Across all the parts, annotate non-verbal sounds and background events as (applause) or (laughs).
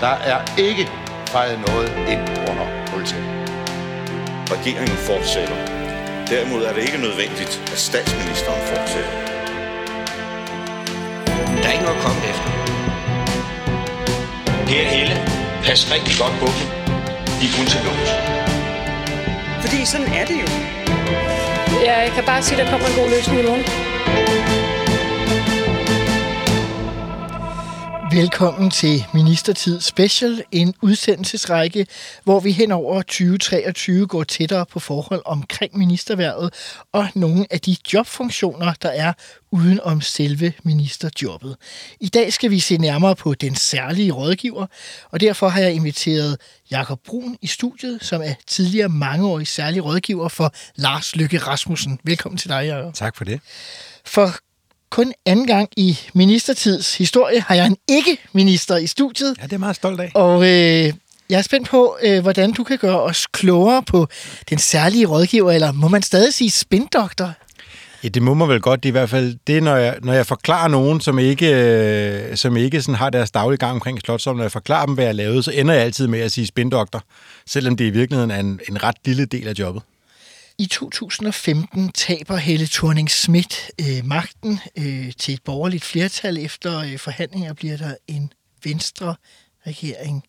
Der er ikke fejret noget ind under politiet. Regeringen fortsætter. Derimod er det ikke nødvendigt, at statsministeren fortsætter. Der er ikke noget at komme efter. Per Helle, pas rigtig godt på dem. De er kun til lås. Fordi sådan er det jo. Jeg kan bare sige, at der kommer en god løsning i morgen. Velkommen til Ministertid Special, en udsendelsesrække, hvor vi hen over 2023 går tættere på forhold omkring ministerværvet og nogle af de jobfunktioner, der er uden om selve ministerjobbet. I dag skal vi se nærmere på den særlige rådgiver, og derfor har jeg inviteret Jakob Brun i studiet, som er tidligere mangeårig særlig rådgiver for Lars Lykke Rasmussen. Velkommen til dig, Jacob. Tak for det. For kun anden gang i ministertids historie har jeg en ikke-minister i studiet. Ja, det er meget stolt af. Og øh, jeg er spændt på, øh, hvordan du kan gøre os klogere på den særlige rådgiver, eller må man stadig sige spindoktor? Ja, det må man vel godt. Det er i hvert fald det, når jeg, når jeg forklarer nogen, som ikke, øh, som ikke sådan har deres daglige gang omkring Slottsholm, når jeg forklarer dem, hvad jeg lavede, så ender jeg altid med at sige spindoktor, selvom det i virkeligheden er en, en ret lille del af jobbet. I 2015 taber Helle thorning Schmidt øh, magten øh, til et borgerligt flertal. Efter øh, forhandlinger bliver der en venstre regering.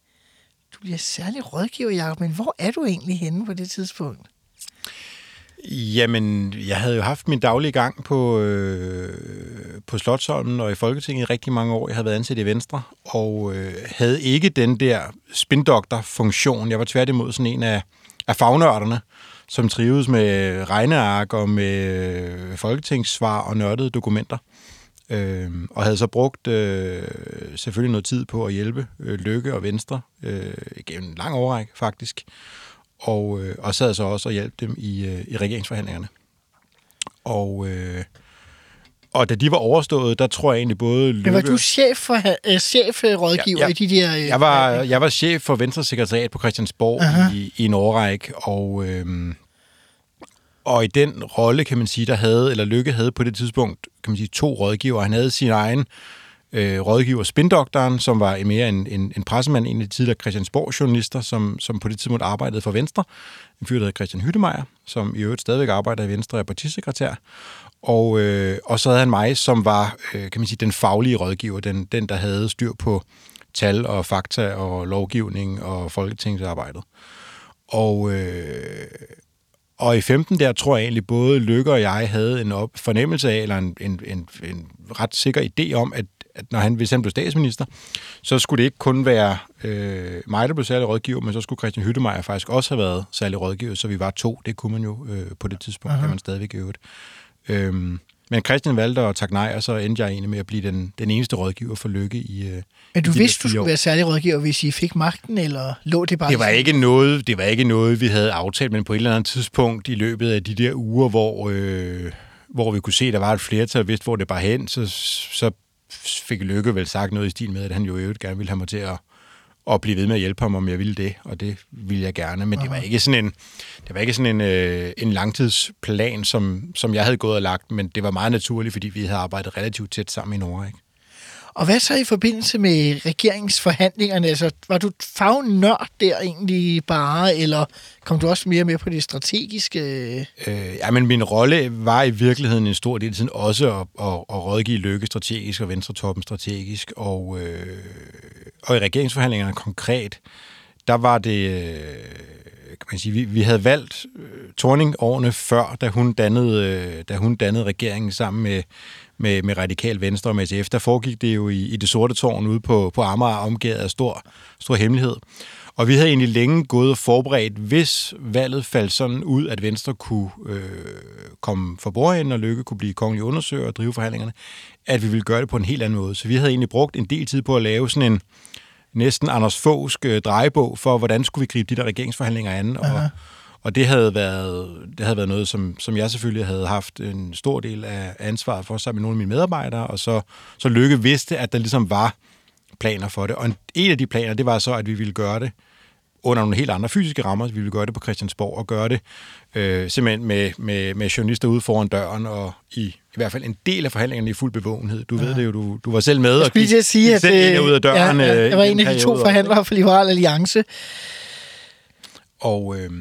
Du bliver særlig rådgiver, Jacob, men hvor er du egentlig henne på det tidspunkt? Jamen, jeg havde jo haft min daglige gang på, øh, på Slottsholmen og i Folketinget i rigtig mange år. Jeg havde været ansat i Venstre, og øh, havde ikke den der spindokter-funktion. Jeg var tværtimod sådan en af, af fagnørderne, som trives med regneark og med øh, folketingssvar og nørdede dokumenter. Øh, og havde så brugt øh, selvfølgelig noget tid på at hjælpe øh, Lykke og Venstre øh, gennem en lang overrække faktisk. Og, øh, og sad så også og hjalp dem i, øh, i regeringsforhandlingerne. Og, øh, og da de var overstået, der tror jeg egentlig både Lykke... Men var du chef for, uh, chefrådgiver ja, ja, i de der... Uh, jeg, var, jeg var chef for Venstre sekretariat på Christiansborg uh-huh. i, i en årrække, og, øh, og i den rolle, kan man sige, der havde, eller Lykke havde på det tidspunkt, kan man sige, to rådgiver. Han havde sin egen øh, rådgiver, Spindoktoren, som var mere en, en, en pressemand, en af de tidligere Christiansborg-journalister, som, som på det tidspunkt arbejdede for Venstre. En fyr, der hedder Christian Hyttemeier, som i øvrigt stadigvæk arbejder i Venstre og er partisekretær. Og, øh, og så havde han mig, som var, øh, kan man sige, den faglige rådgiver, den, den der havde styr på tal og fakta og lovgivning og folketingsarbejdet. Og, øh, og i 15 der tror jeg egentlig både Lykke og jeg havde en op, fornemmelse af, eller en, en, en, en ret sikker idé om, at, at når han, hvis han blev statsminister, så skulle det ikke kun være øh, mig, der blev særlig rådgiver, men så skulle Christian Hyttemeier faktisk også have været særlig rådgiver, så vi var to. Det kunne man jo øh, på det tidspunkt, Aha. kan man stadigvæk øvrigt. Øhm, men Christian valgte at takke nej, og så endte jeg egentlig med at blive den, den eneste rådgiver for Lykke i øh, Men du vidste, du skulle år. være særlig rådgiver, hvis I fik magten, eller lå det bare... Det var, ikke noget, det var ikke noget, vi havde aftalt, men på et eller andet tidspunkt i løbet af de der uger, hvor, øh, hvor vi kunne se, at der var et flertal, og vidste, hvor det bare hen, så, så fik Lykke vel sagt noget i stil med, at han jo øvrigt gerne ville have mig til at og blive ved med at hjælpe ham, om jeg ville det, og det ville jeg gerne. Men det var ikke sådan en, det var ikke sådan en, øh, en langtidsplan, som, som jeg havde gået og lagt, men det var meget naturligt, fordi vi havde arbejdet relativt tæt sammen i Norge. Ikke? Og hvad så i forbindelse med regeringsforhandlingerne? Altså, var du fagnørd der egentlig bare, eller kom du også mere med på det strategiske? Øh, ja, men min rolle var i virkeligheden en stor del sådan også at, at, at rådgive Lykke strategisk og Venstretoppen strategisk, og, øh, og i regeringsforhandlingerne konkret, der var det... Øh, kan man sige, vi, vi havde valgt øh, Torning årene før, da hun dannede, øh, da hun dannede regeringen sammen med, med, med Radikal Venstre og med SF. Der foregik det jo i, i det sorte tårn ude på, på Amager, omgivet af stor, stor hemmelighed. Og vi havde egentlig længe gået og forberedt, hvis valget faldt sådan ud, at Venstre kunne øh, komme for bordenden og Lykke kunne blive kongelig undersøger og drive forhandlingerne, at vi ville gøre det på en helt anden måde. Så vi havde egentlig brugt en del tid på at lave sådan en næsten Anders Fogsk øh, drejebog for, hvordan skulle vi gribe de der regeringsforhandlinger an, og, og det havde været, det havde været noget, som, som jeg selvfølgelig havde haft en stor del af ansvaret for sammen med nogle af mine medarbejdere, og så, så Lykke vidste, at der ligesom var planer for det. Og en, en af de planer, det var så, at vi ville gøre det under nogle helt andre fysiske rammer. Vi ville gøre det på Christiansborg og gøre det øh, simpelthen med, med, med journalister ude foran døren og i, i hvert fald en del af forhandlingerne i fuld bevågenhed. Du ja. ved det jo, du, du var selv med. Jeg og skulle lige til at sige, selv ind og ud af døren. ja, ja, øh, jeg var en af de to forhandlere for Liberal Alliance. Og, øh,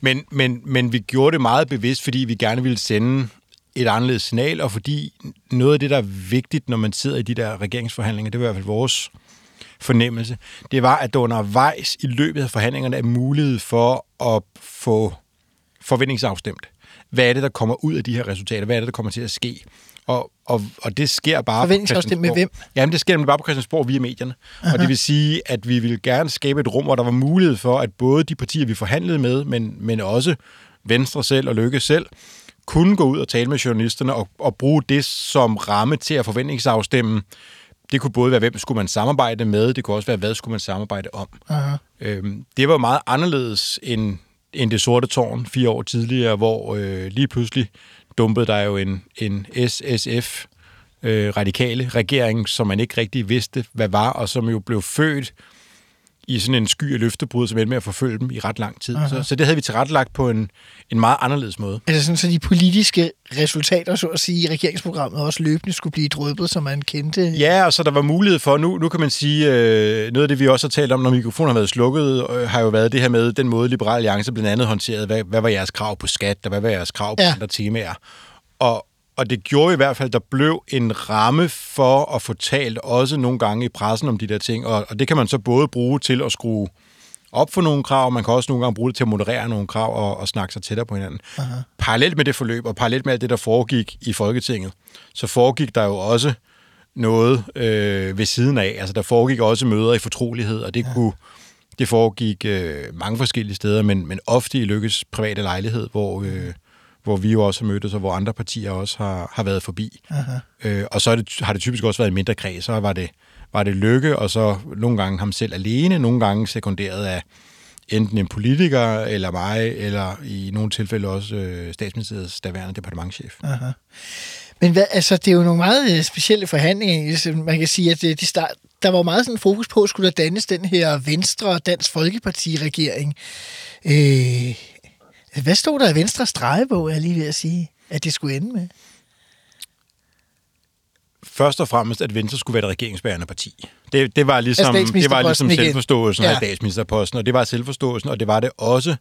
men, men, men vi gjorde det meget bevidst, fordi vi gerne ville sende et anderledes signal, og fordi noget af det, der er vigtigt, når man sidder i de der regeringsforhandlinger, det var i hvert fald vores fornemmelse, det var, at der undervejs i løbet af forhandlingerne er mulighed for at få forventningsafstemt. Hvad er det, der kommer ud af de her resultater? Hvad er det, der kommer til at ske? Og, og, og det sker bare på Forventningsafstemt med Christiansborg. hvem? Jamen, det sker nemlig bare på Christiansborg via medierne. Aha. Og det vil sige, at vi ville gerne skabe et rum, hvor der var mulighed for, at både de partier, vi forhandlede med, men, men også Venstre selv og Lykke selv, kunne gå ud og tale med journalisterne og, og bruge det som ramme til at forventningsafstemme. Det kunne både være, hvem skulle man samarbejde med, det kunne også være, hvad skulle man samarbejde om. Aha. Øhm, det var meget anderledes end, end det sorte tårn fire år tidligere, hvor øh, lige pludselig dumpede der jo en, en SSF øh, radikale regering, som man ikke rigtig vidste, hvad var, og som jo blev født i sådan en sky af løftebrud, som endte med at forfølge dem i ret lang tid. Så, så det havde vi tilrettelagt på en, en meget anderledes måde. Altså sådan, så de politiske resultater, så at sige, i regeringsprogrammet også løbende skulle blive drøbet, som man kendte. Ja, og så der var mulighed for, nu, nu kan man sige, øh, noget af det, vi også har talt om, når mikrofonen har været slukket, øh, har jo været det her med den måde, Liberal Alliance blandt andet håndterede, hvad, hvad var jeres krav på skat, og hvad var jeres krav på Ja. ja. andre temaer. Og, og det gjorde i hvert fald, der blev en ramme for at få talt også nogle gange i pressen om de der ting, og, og det kan man så både bruge til at skrue op for nogle krav, man kan også nogle gange bruge det til at moderere nogle krav og, og snakke sig tættere på hinanden. Aha. Parallelt med det forløb, og parallelt med alt det, der foregik i Folketinget, så foregik der jo også noget øh, ved siden af. Altså, der foregik også møder i fortrolighed, og det ja. kunne det foregik øh, mange forskellige steder, men, men ofte i Lykkes private lejlighed, hvor, øh, hvor vi jo også har mødtes, og hvor andre partier også har, har været forbi. Øh, og så er det, har det typisk også været en mindre kreds, så var det, var det Lykke, og så nogle gange ham selv alene, nogle gange sekunderet af enten en politiker, eller mig, eller i nogle tilfælde også øh, statsministeriets daværende departementchef. Aha. Men hvad, altså, det er jo nogle meget øh, specielle forhandlinger. Man kan sige, at det, de start, der var meget sådan fokus på, at skulle der dannes den her Venstre Dansk Folkeparti-regering. Øh, hvad stod der i Venstres drejebog, er lige ved at sige, at det skulle ende med? Først og fremmest, at Venstre skulle være et regeringsbærende parti. Det, det var ligesom, det var ligesom statsministerposten igen. selvforståelsen Ja. af statsministerposten, og det var selvforståelsen, og det var det også,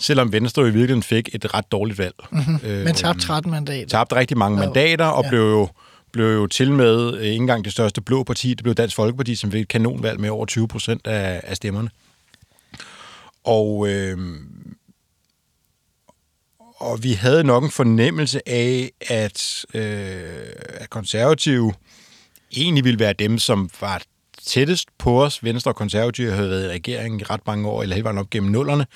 selvom Venstre jo i virkeligheden fik et ret dårligt valg. Mm-hmm. Øh, Men tabte 13 mandater. tabte rigtig mange mandater, og Ja. ja. blev jo blev jo til med øh, ikke engang det største blå parti, det blev Dansk Folkeparti, som fik et kanonvalg med over 20 procent af, af stemmerne. Og, øh, og vi havde nok en fornemmelse af, at, øh, at konservative egentlig ville være dem, som var tættest på os. Venstre og konservative havde været i regeringen i ret mange år, eller hele vejen op gennem nullerne.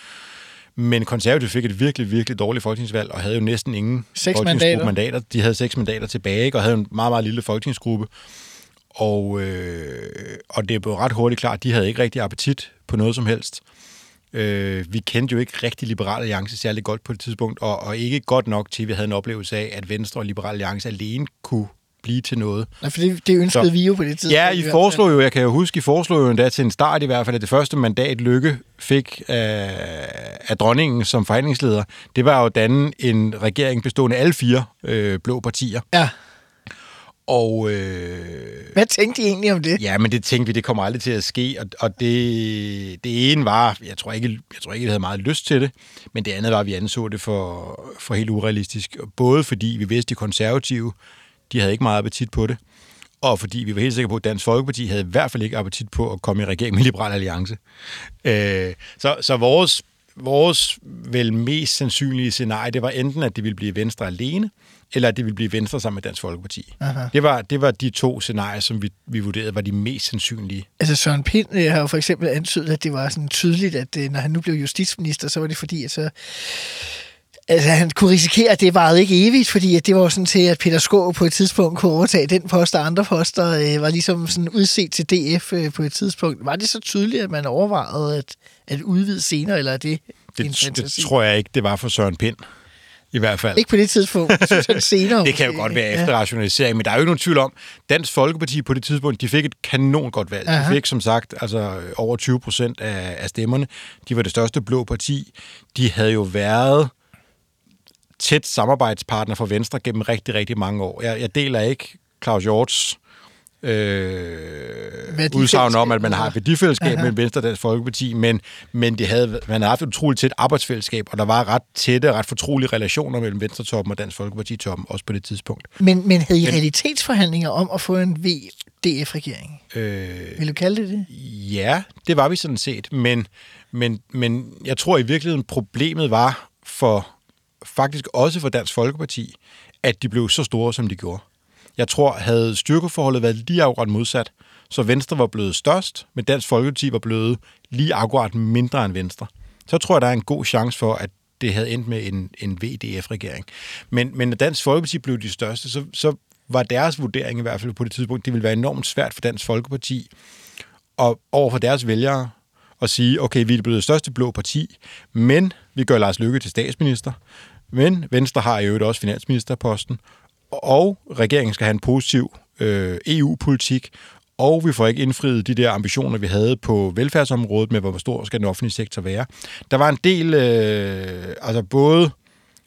Men konservative fik et virkelig, virkelig dårligt folketingsvalg, og havde jo næsten ingen Seks mandater. mandater. De havde seks mandater tilbage, ikke? og havde en meget, meget lille folketingsgruppe. Og, øh, og det blev ret hurtigt klart, at de havde ikke rigtig appetit på noget som helst. Øh, vi kendte jo ikke rigtig Liberal Alliance særlig godt på det tidspunkt, og, og ikke godt nok til, at vi havde en oplevelse af, at Venstre og Liberal Alliance alene kunne blive til noget. Nej, for det, det ønskede Så- vi jo på det tidspunkt. Ja, i foreslog jo, jeg kan jo huske, I foreslog jo endda til en start i hvert fald, at det første mandat, Lykke fik af, af dronningen som forhandlingsleder, det var jo at danne en regering bestående af alle fire øh, blå partier. Ja. Og øh, Hvad tænkte I egentlig om det? ja, men det tænkte vi, det kommer aldrig til at ske, og, og det, det ene var, jeg tror, ikke, jeg tror ikke, vi havde meget lyst til det, men det andet var, at vi anså det for, for helt urealistisk. Både fordi vi vidste, de konservative, de havde ikke meget appetit på det, og fordi vi var helt sikre på, at Dansk Folkeparti havde i hvert fald ikke appetit på at komme i regering med Liberal Alliance. Øh, så, så vores, vores vel mest sandsynlige scenarie, det var enten, at det ville blive Venstre alene, eller at det ville blive Venstre sammen med Dansk Folkeparti. Det var, det var de to scenarier, som vi, vi vurderede var de mest sandsynlige. Altså Søren Pind øh, har jo for eksempel antydet, at det var sådan tydeligt, at øh, når han nu blev justitsminister, så var det fordi, at så Altså, han kunne risikere, at det varede ikke evigt, fordi at det var sådan til, at Peter Skå på et tidspunkt kunne overtage den post, og andre poster øh, var ligesom sådan udset til DF øh, på et tidspunkt. Var det så tydeligt, at man overvejede at, at udvide senere, eller er det, en Det, det fantasi? tror jeg ikke, det var for Søren Pind. I hvert fald. Ikke på det tidspunkt, han senere. (laughs) Det kan jo godt være efter rationalisering, men der er jo ikke nogen tvivl om, Dansk Folkeparti på det tidspunkt, de fik et kanon godt valg. Aha. De fik som sagt altså, over 20 procent af, af stemmerne. De var det største blå parti. De havde jo været tæt samarbejdspartner for Venstre gennem rigtig, rigtig mange år. Jeg, jeg deler ikke Claus Hjorts øh, udsagn om, at man har et værdifællesskab Aha. med Venstre og Dansk Folkeparti, men, men det havde, man havde haft et utroligt tæt arbejdsfællesskab, og der var ret tætte, ret fortrolige relationer mellem Venstre-toppen og Dansk Folkeparti-toppen, også på det tidspunkt. Men, men havde I realitetsforhandlinger om at få en VDF-regering? Øh, Vil du kalde det det? Ja, det var vi sådan set, men, men, men jeg tror i virkeligheden, problemet var for faktisk også for Dansk Folkeparti, at de blev så store, som de gjorde. Jeg tror, havde styrkeforholdet været lige akkurat modsat, så Venstre var blevet størst, men Dansk Folkeparti var blevet lige akkurat mindre end Venstre. Så tror jeg, der er en god chance for, at det havde endt med en, en VDF-regering. Men, men når Dansk Folkeparti blev de største, så, så var deres vurdering i hvert fald på det tidspunkt, det ville være enormt svært for Dansk Folkeparti og over for deres vælgere at sige, okay, vi er blevet det største blå parti, men vi gør Lars Løkke til statsminister, men Venstre har i øvrigt også finansministerposten, og regeringen skal have en positiv øh, EU-politik, og vi får ikke indfriet de der ambitioner, vi havde på velfærdsområdet med, hvor stor skal den offentlige sektor være. Der var en del, øh, altså både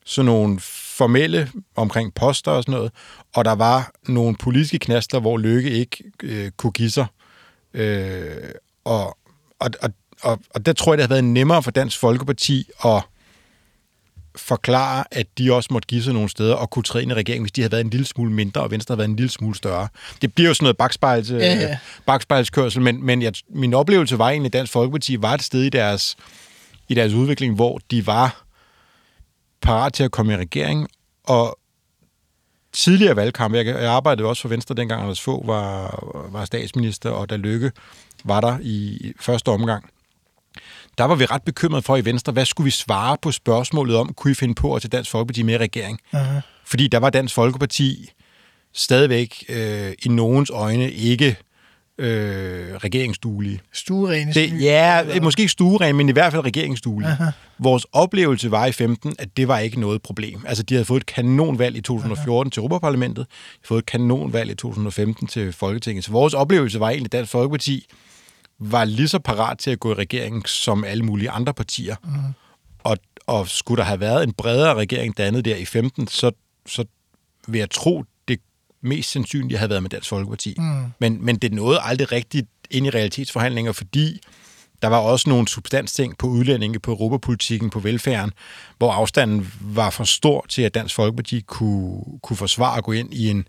sådan nogle formelle omkring poster og sådan noget, og der var nogle politiske knaster, hvor Løkke ikke øh, kunne give sig. Øh, og, og, og, og, og der tror jeg, det havde været nemmere for Dansk Folkeparti at forklare, at de også måtte give sig nogle steder og kunne træde ind i regeringen, hvis de havde været en lille smule mindre, og Venstre havde været en lille smule større. Det bliver jo sådan noget bagspejls, Ja, ja, bagspejlskørsel, men, men jeg, min oplevelse var egentlig, at Dansk Folkeparti var et sted i deres, i deres udvikling, hvor de var parat til at komme i regering, og tidligere valgkampe, jeg, jeg arbejdede også for Venstre dengang, Anders Fogh var, var statsminister, og da Lykke var der i første omgang, der var vi ret bekymrede for i Venstre, hvad skulle vi svare på spørgsmålet om, kunne I finde på at tage Dansk Folkeparti med i regering? Aha. Fordi der var Dansk Folkeparti stadigvæk øh, i nogens øjne ikke øh, regeringsduelige. Stuerene. Det, ja, måske ikke stueren, men i hvert fald regeringsduelige. Aha. Vores oplevelse var i 15, at det var ikke noget problem. Altså, de havde fået et kanonvalg i 2014 Aha. til Europaparlamentet, de havde fået et kanonvalg i 2015 til Folketinget. Så vores oplevelse var egentlig, at Dansk Folkeparti var lige så parat til at gå i regering som alle mulige andre partier. Mm. Og, og skulle der have været en bredere regering dannet der i 15, så, så vil jeg tro, det mest sandsynligt havde været med Dansk Folkeparti. Mm. Men, men det nåede aldrig rigtigt ind i realitetsforhandlinger, fordi der var også nogle substansting på udlændinge, på europapolitikken, på velfærden, hvor afstanden var for stor til, at Dansk Folkeparti kunne, kunne forsvare at gå ind i en,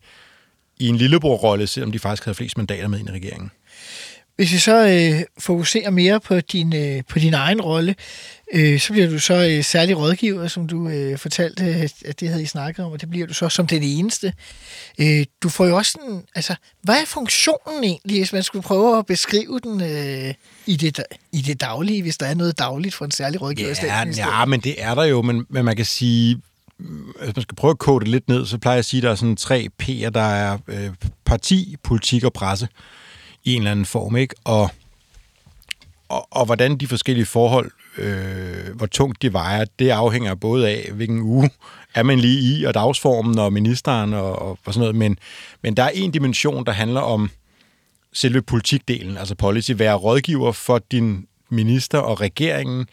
i en lillebror-rolle, selvom de faktisk havde flest mandater med ind i regeringen. Hvis vi så øh, fokuserer mere på din, øh, på din egen rolle, øh, så bliver du så øh, særlig rådgiver, som du øh, fortalte, at- det havde I snakket om, og det bliver du så som den eneste. Øh, du får jo også sådan, altså, hvad er funktionen egentlig, hvis man skulle prøve at beskrive den øh, i, det, i det daglige, hvis der er noget dagligt for en særlig rådgiver Ja, ja, men det er der jo, men, men man kan sige, hvis man skal prøve at kode det lidt ned, så plejer jeg at sige, at der er sådan tre P'er, der er øh, parti, politik og presse i en eller anden form, ikke? Og, og, og hvordan de forskellige forhold, øh, hvor tungt de vejer, det afhænger både af, hvilken uge er man lige i, og dagsformen og ministeren og, og sådan noget. Men, men der er en dimension, der handler om selve politikdelen, altså policy, være rådgiver for din minister og regeringen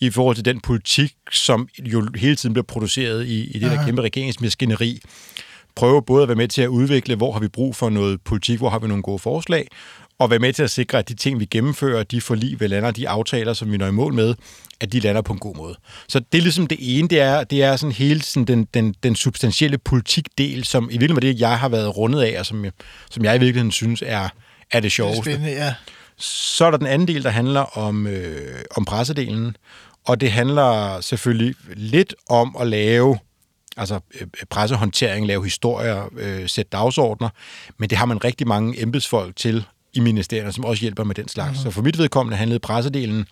i forhold til den politik, som jo hele tiden bliver produceret i, i det der kæmpe regeringsmaskineri. Prøve både at være med til at udvikle, hvor har vi brug for noget politik, hvor har vi nogle gode forslag, og være med til at sikre, at de ting, vi gennemfører, de forlig, vi lander, de aftaler, som vi når i mål med, at de lander på en god måde. Så det er ligesom det ene, det er, det er sådan hele sådan den, den, den substantielle politikdel, som i virkeligheden var det, jeg har været rundet af, og som jeg, som jeg i virkeligheden synes er, er det Det er sjoveste. spændende, ja. Så er der den anden del, der handler om, øh, om pressedelen, og det handler selvfølgelig lidt om at lave altså øh, pressehåndtering, lave historier, øh, sætte dagsordner, men det har man rigtig mange embedsfolk til i ministerierne, som også hjælper med den slags. Mm-hmm. Så for mit vedkommende handlede pressedelen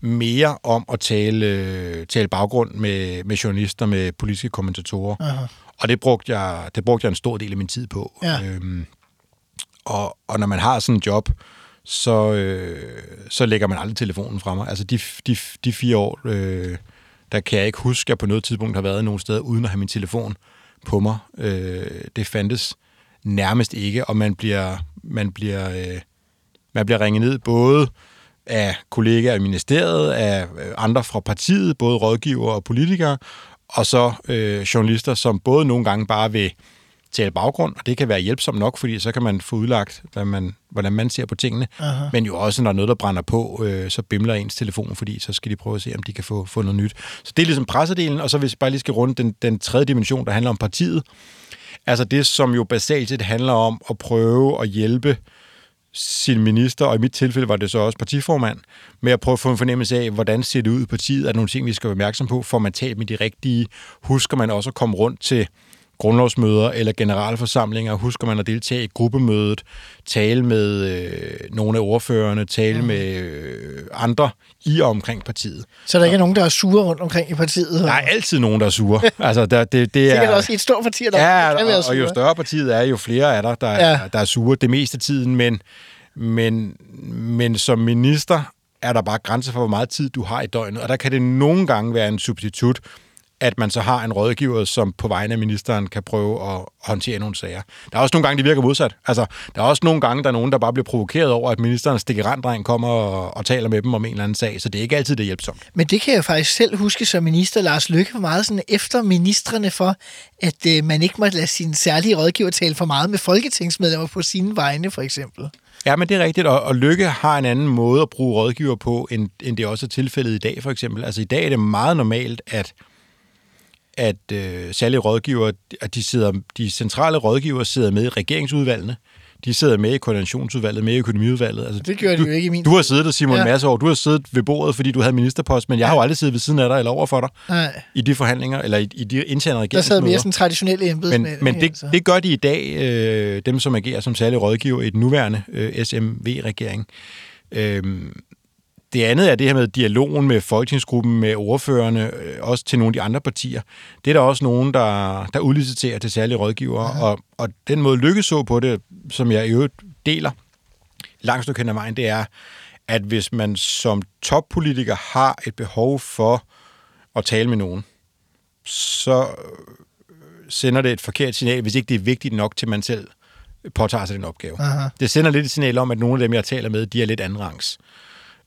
mere om at tale, øh, tale baggrund med, med journalister, med politiske kommentatorer. Aha. Og det brugte, jeg, det brugte jeg en stor del af min tid på. Ja. Øhm, og, og når man har sådan en job, så, øh, så lægger man aldrig telefonen fra mig. Altså de, de, de fire år, øh, der kan jeg ikke huske, at jeg på noget tidspunkt har været nogen steder uden at have min telefon på mig. Øh, det fandtes nærmest ikke, og man bliver, man bliver, øh, man bliver ringet ned både af kollegaer i ministeriet, af øh, andre fra partiet, både rådgivere og politikere, og så øh, journalister, som både nogle gange bare vil tale baggrund, og det kan være hjælpsomt nok, fordi så kan man få udlagt, hvad man, hvordan man ser på tingene, Aha. men jo også, når der noget, der brænder på, øh, så bimler ens telefon, fordi så skal de prøve at se, om de kan få, få noget nyt. Så det er ligesom pressedelen, og så hvis vi bare lige skal runde den, den tredje dimension, der handler om partiet, altså det, som jo basalt set handler om at prøve at hjælpe sin minister, og i mit tilfælde var det så også partiformand, med at prøve at få en fornemmelse af, hvordan ser det ud i partiet, er der nogle ting, vi skal være opmærksom på, får man talt med de rigtige, husker man også at komme rundt til grundlovsmøder eller generalforsamlinger, husker man at deltage i gruppemødet, tale med øh, nogle af ordførerne, tale mm. med øh, andre i og omkring partiet. Så der ikke er nogen, der er sure rundt omkring i partiet? Der er altid nogen, der er sure. (laughs) altså, der, det, det er, Sikkert også i et stort parti, der ja, kan være sure. og jo større partiet er, jo flere er der, der, ja. er, der er sure det meste af tiden, men, men, men som minister er der bare grænser for, hvor meget tid du har i døgnet, og der kan det nogle gange være en substitut, at man så har en rådgiver, som på vegne af ministeren kan prøve at håndtere nogle sager. Der er også nogle gange, det virker modsat. Altså, der er også nogle gange, der er nogen, der bare bliver provokeret over, at ministerens stikkerandreng kommer og, og taler med dem om en eller anden sag, så det er ikke altid det hjælpsomt. Men det kan jeg faktisk selv huske som minister, Lars Løkke, var meget sådan efter ministerne for, at øh, man ikke måtte lade sin særlige rådgiver tale for meget med folketingsmedlemmer på sine vegne, for eksempel. Ja, men det er rigtigt, og, og Lykke har en anden måde at bruge rådgiver på, end, end det også er tilfældet i dag, for eksempel. Altså i dag er det meget normalt, at at øh, særlige rådgiver, at de, sidder, de centrale rådgiver sidder med i regeringsudvalgene. De sidder med i koordinationsudvalget, med i økonomiudvalget. Altså, det gør de jo ikke i min Du har siddet der, Simon, ja. masse år. Du har siddet ved bordet, fordi du havde ministerpost, men jeg har jo aldrig siddet ved siden af dig eller over for dig Nej. i de forhandlinger, eller i, i de interne regeringsmøder. Der sad mere sådan traditionelle embedsmænd. Men, men det, altså. det gør de i dag, øh, dem som agerer som særlige rådgiver i den nuværende øh, SMV-regering. Øh, det andet er det her med dialogen med folketingsgruppen, med ordførerne, øh, også til nogle af de andre partier. Det er der også nogen, der, der udliciterer til særlige rådgivere, ja. og, og den måde lykkes så på det, som jeg i øvrigt deler langt stykke hen ad vejen, det er, at hvis man som toppolitiker har et behov for at tale med nogen, så sender det et forkert signal, hvis ikke det er vigtigt nok til, man selv påtager sig den opgave. Aha. Det sender lidt et signal om, at nogle af dem, jeg taler med, de er lidt andenrangs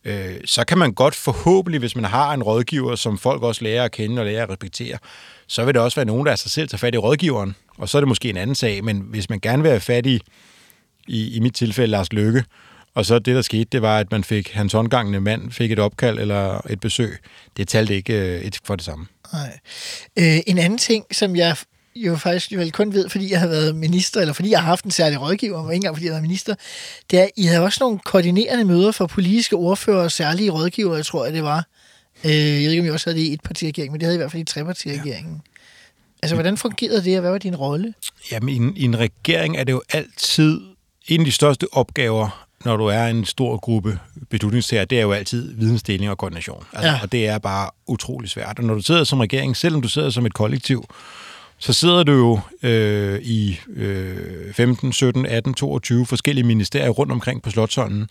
øh, så kan man godt forhåbentlig, hvis man har en rådgiver, som folk også lærer at kende og lærer at respektere, så vil det også være nogen, der af sig selv tager fat i rådgiveren. Og så er det måske en anden sag, men hvis man gerne vil have fat i, i, i mit tilfælde, Lars Lykke, og så det, der skete, det var, at man fik, hans håndgangende mand fik et opkald eller et besøg. Det talte ikke øh, et for det samme. Nej. Øh, en anden ting, som jeg jo faktisk jo vel kun ved, fordi jeg har været minister, eller fordi jeg har haft en særlig rådgiver, og ikke engang fordi jeg har været minister, det er, I havde også nogle koordinerende møder for politiske ordfører og særlige rådgiver, jeg tror, at det var. Øh, jeg ved ikke, om I også havde det i et partiregering, men det havde I i hvert fald i trepartiregeringen. Ja. Altså, hvordan fungerede det, og hvad var din rolle? Jamen, i en, i en regering er det jo altid en af de største opgaver, når du er en stor gruppe beslutningstager, det er jo altid vidensdeling og koordination. Altså, ja. Og det er bare utrolig svært. Og når du sidder som regering, selvom du sidder som et kollektiv, så sidder du jo øh, i øh, 15, 17, 18, 22 forskellige ministerier rundt omkring på Slottsholmen.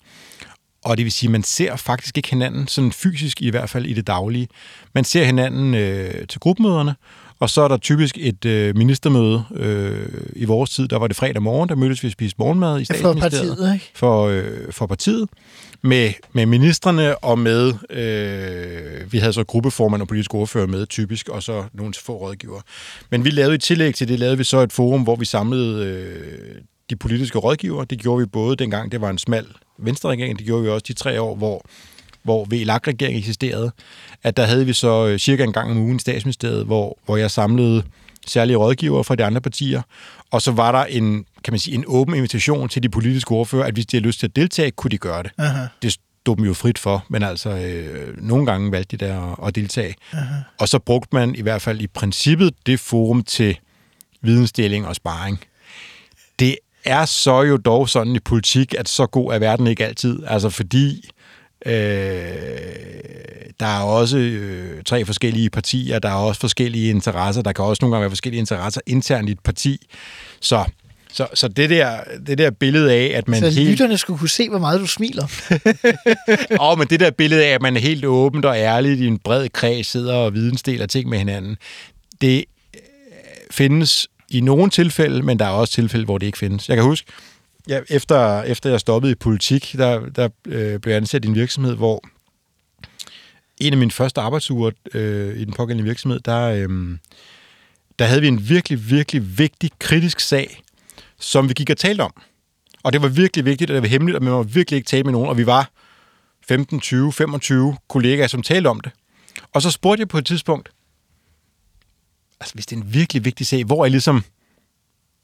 Og det vil sige, at man ser faktisk ikke hinanden, sådan fysisk i hvert fald i det daglige. Man ser hinanden øh, til gruppemøderne, og så er der typisk et øh, ministermøde øh, i vores tid. Der var det fredag morgen, der mødtes vi og spiste morgenmad i statsministeriet. For partiet, ikke? For, øh, for partiet. Med, med ministerne og med, øh, vi havde så gruppeformand og politisk ordfører med typisk, og så nogle få rådgiver. Men vi lavede i tillæg til det, lavede vi så et forum, hvor vi samlede øh, de politiske rådgiver. Det gjorde vi både dengang, det var en smal venstreregering, det gjorde vi også de tre år, hvor hvor VLAG-regeringen eksisterede, at der havde vi så øh, cirka en gang om ugen i statsministeriet, hvor, hvor jeg samlede særlige rådgivere fra de andre partier, og så var der en, kan man sige, en åben invitation til de politiske ordfører, at hvis de havde lyst til at deltage, kunne de gøre det. Aha. Det stod dem jo frit for, men altså øh, nogle gange valgte de der at, at deltage. Aha. Og så brugte man i hvert fald i princippet det forum til vidensdeling og sparring. Det er så jo dog sådan i politik, at så god er verden ikke altid. Altså fordi Øh, der er også øh, tre forskellige partier, der er også forskellige interesser, der kan også nogle gange være forskellige interesser internt i et parti. Så Så, så det, der, det der billede af, at man Så helt... lytterne skulle kunne se, hvor meget du smiler. (laughs) Åh, men det der billede af, at man er helt åbent og ærligt i en bred kreds, sidder og vidensdeler ting med hinanden, det øh, findes i nogle tilfælde, men der er også tilfælde, hvor det ikke findes. Jeg kan huske, ja, efter, efter jeg stoppede i politik, der, der øh, blev jeg ansat i en virksomhed, hvor en af mine første arbejdsuger øh, i den pågældende virksomhed, der, øh, der havde vi en virkelig, virkelig vigtig, kritisk sag, som vi gik og talte om. Og det var virkelig vigtigt, og det var hemmeligt, og man må virkelig ikke tale med nogen, og vi var 15, 20, 25 kollegaer, som talte om det. Og så spurgte jeg på et tidspunkt, altså hvis det er en virkelig vigtig sag, hvor er ligesom,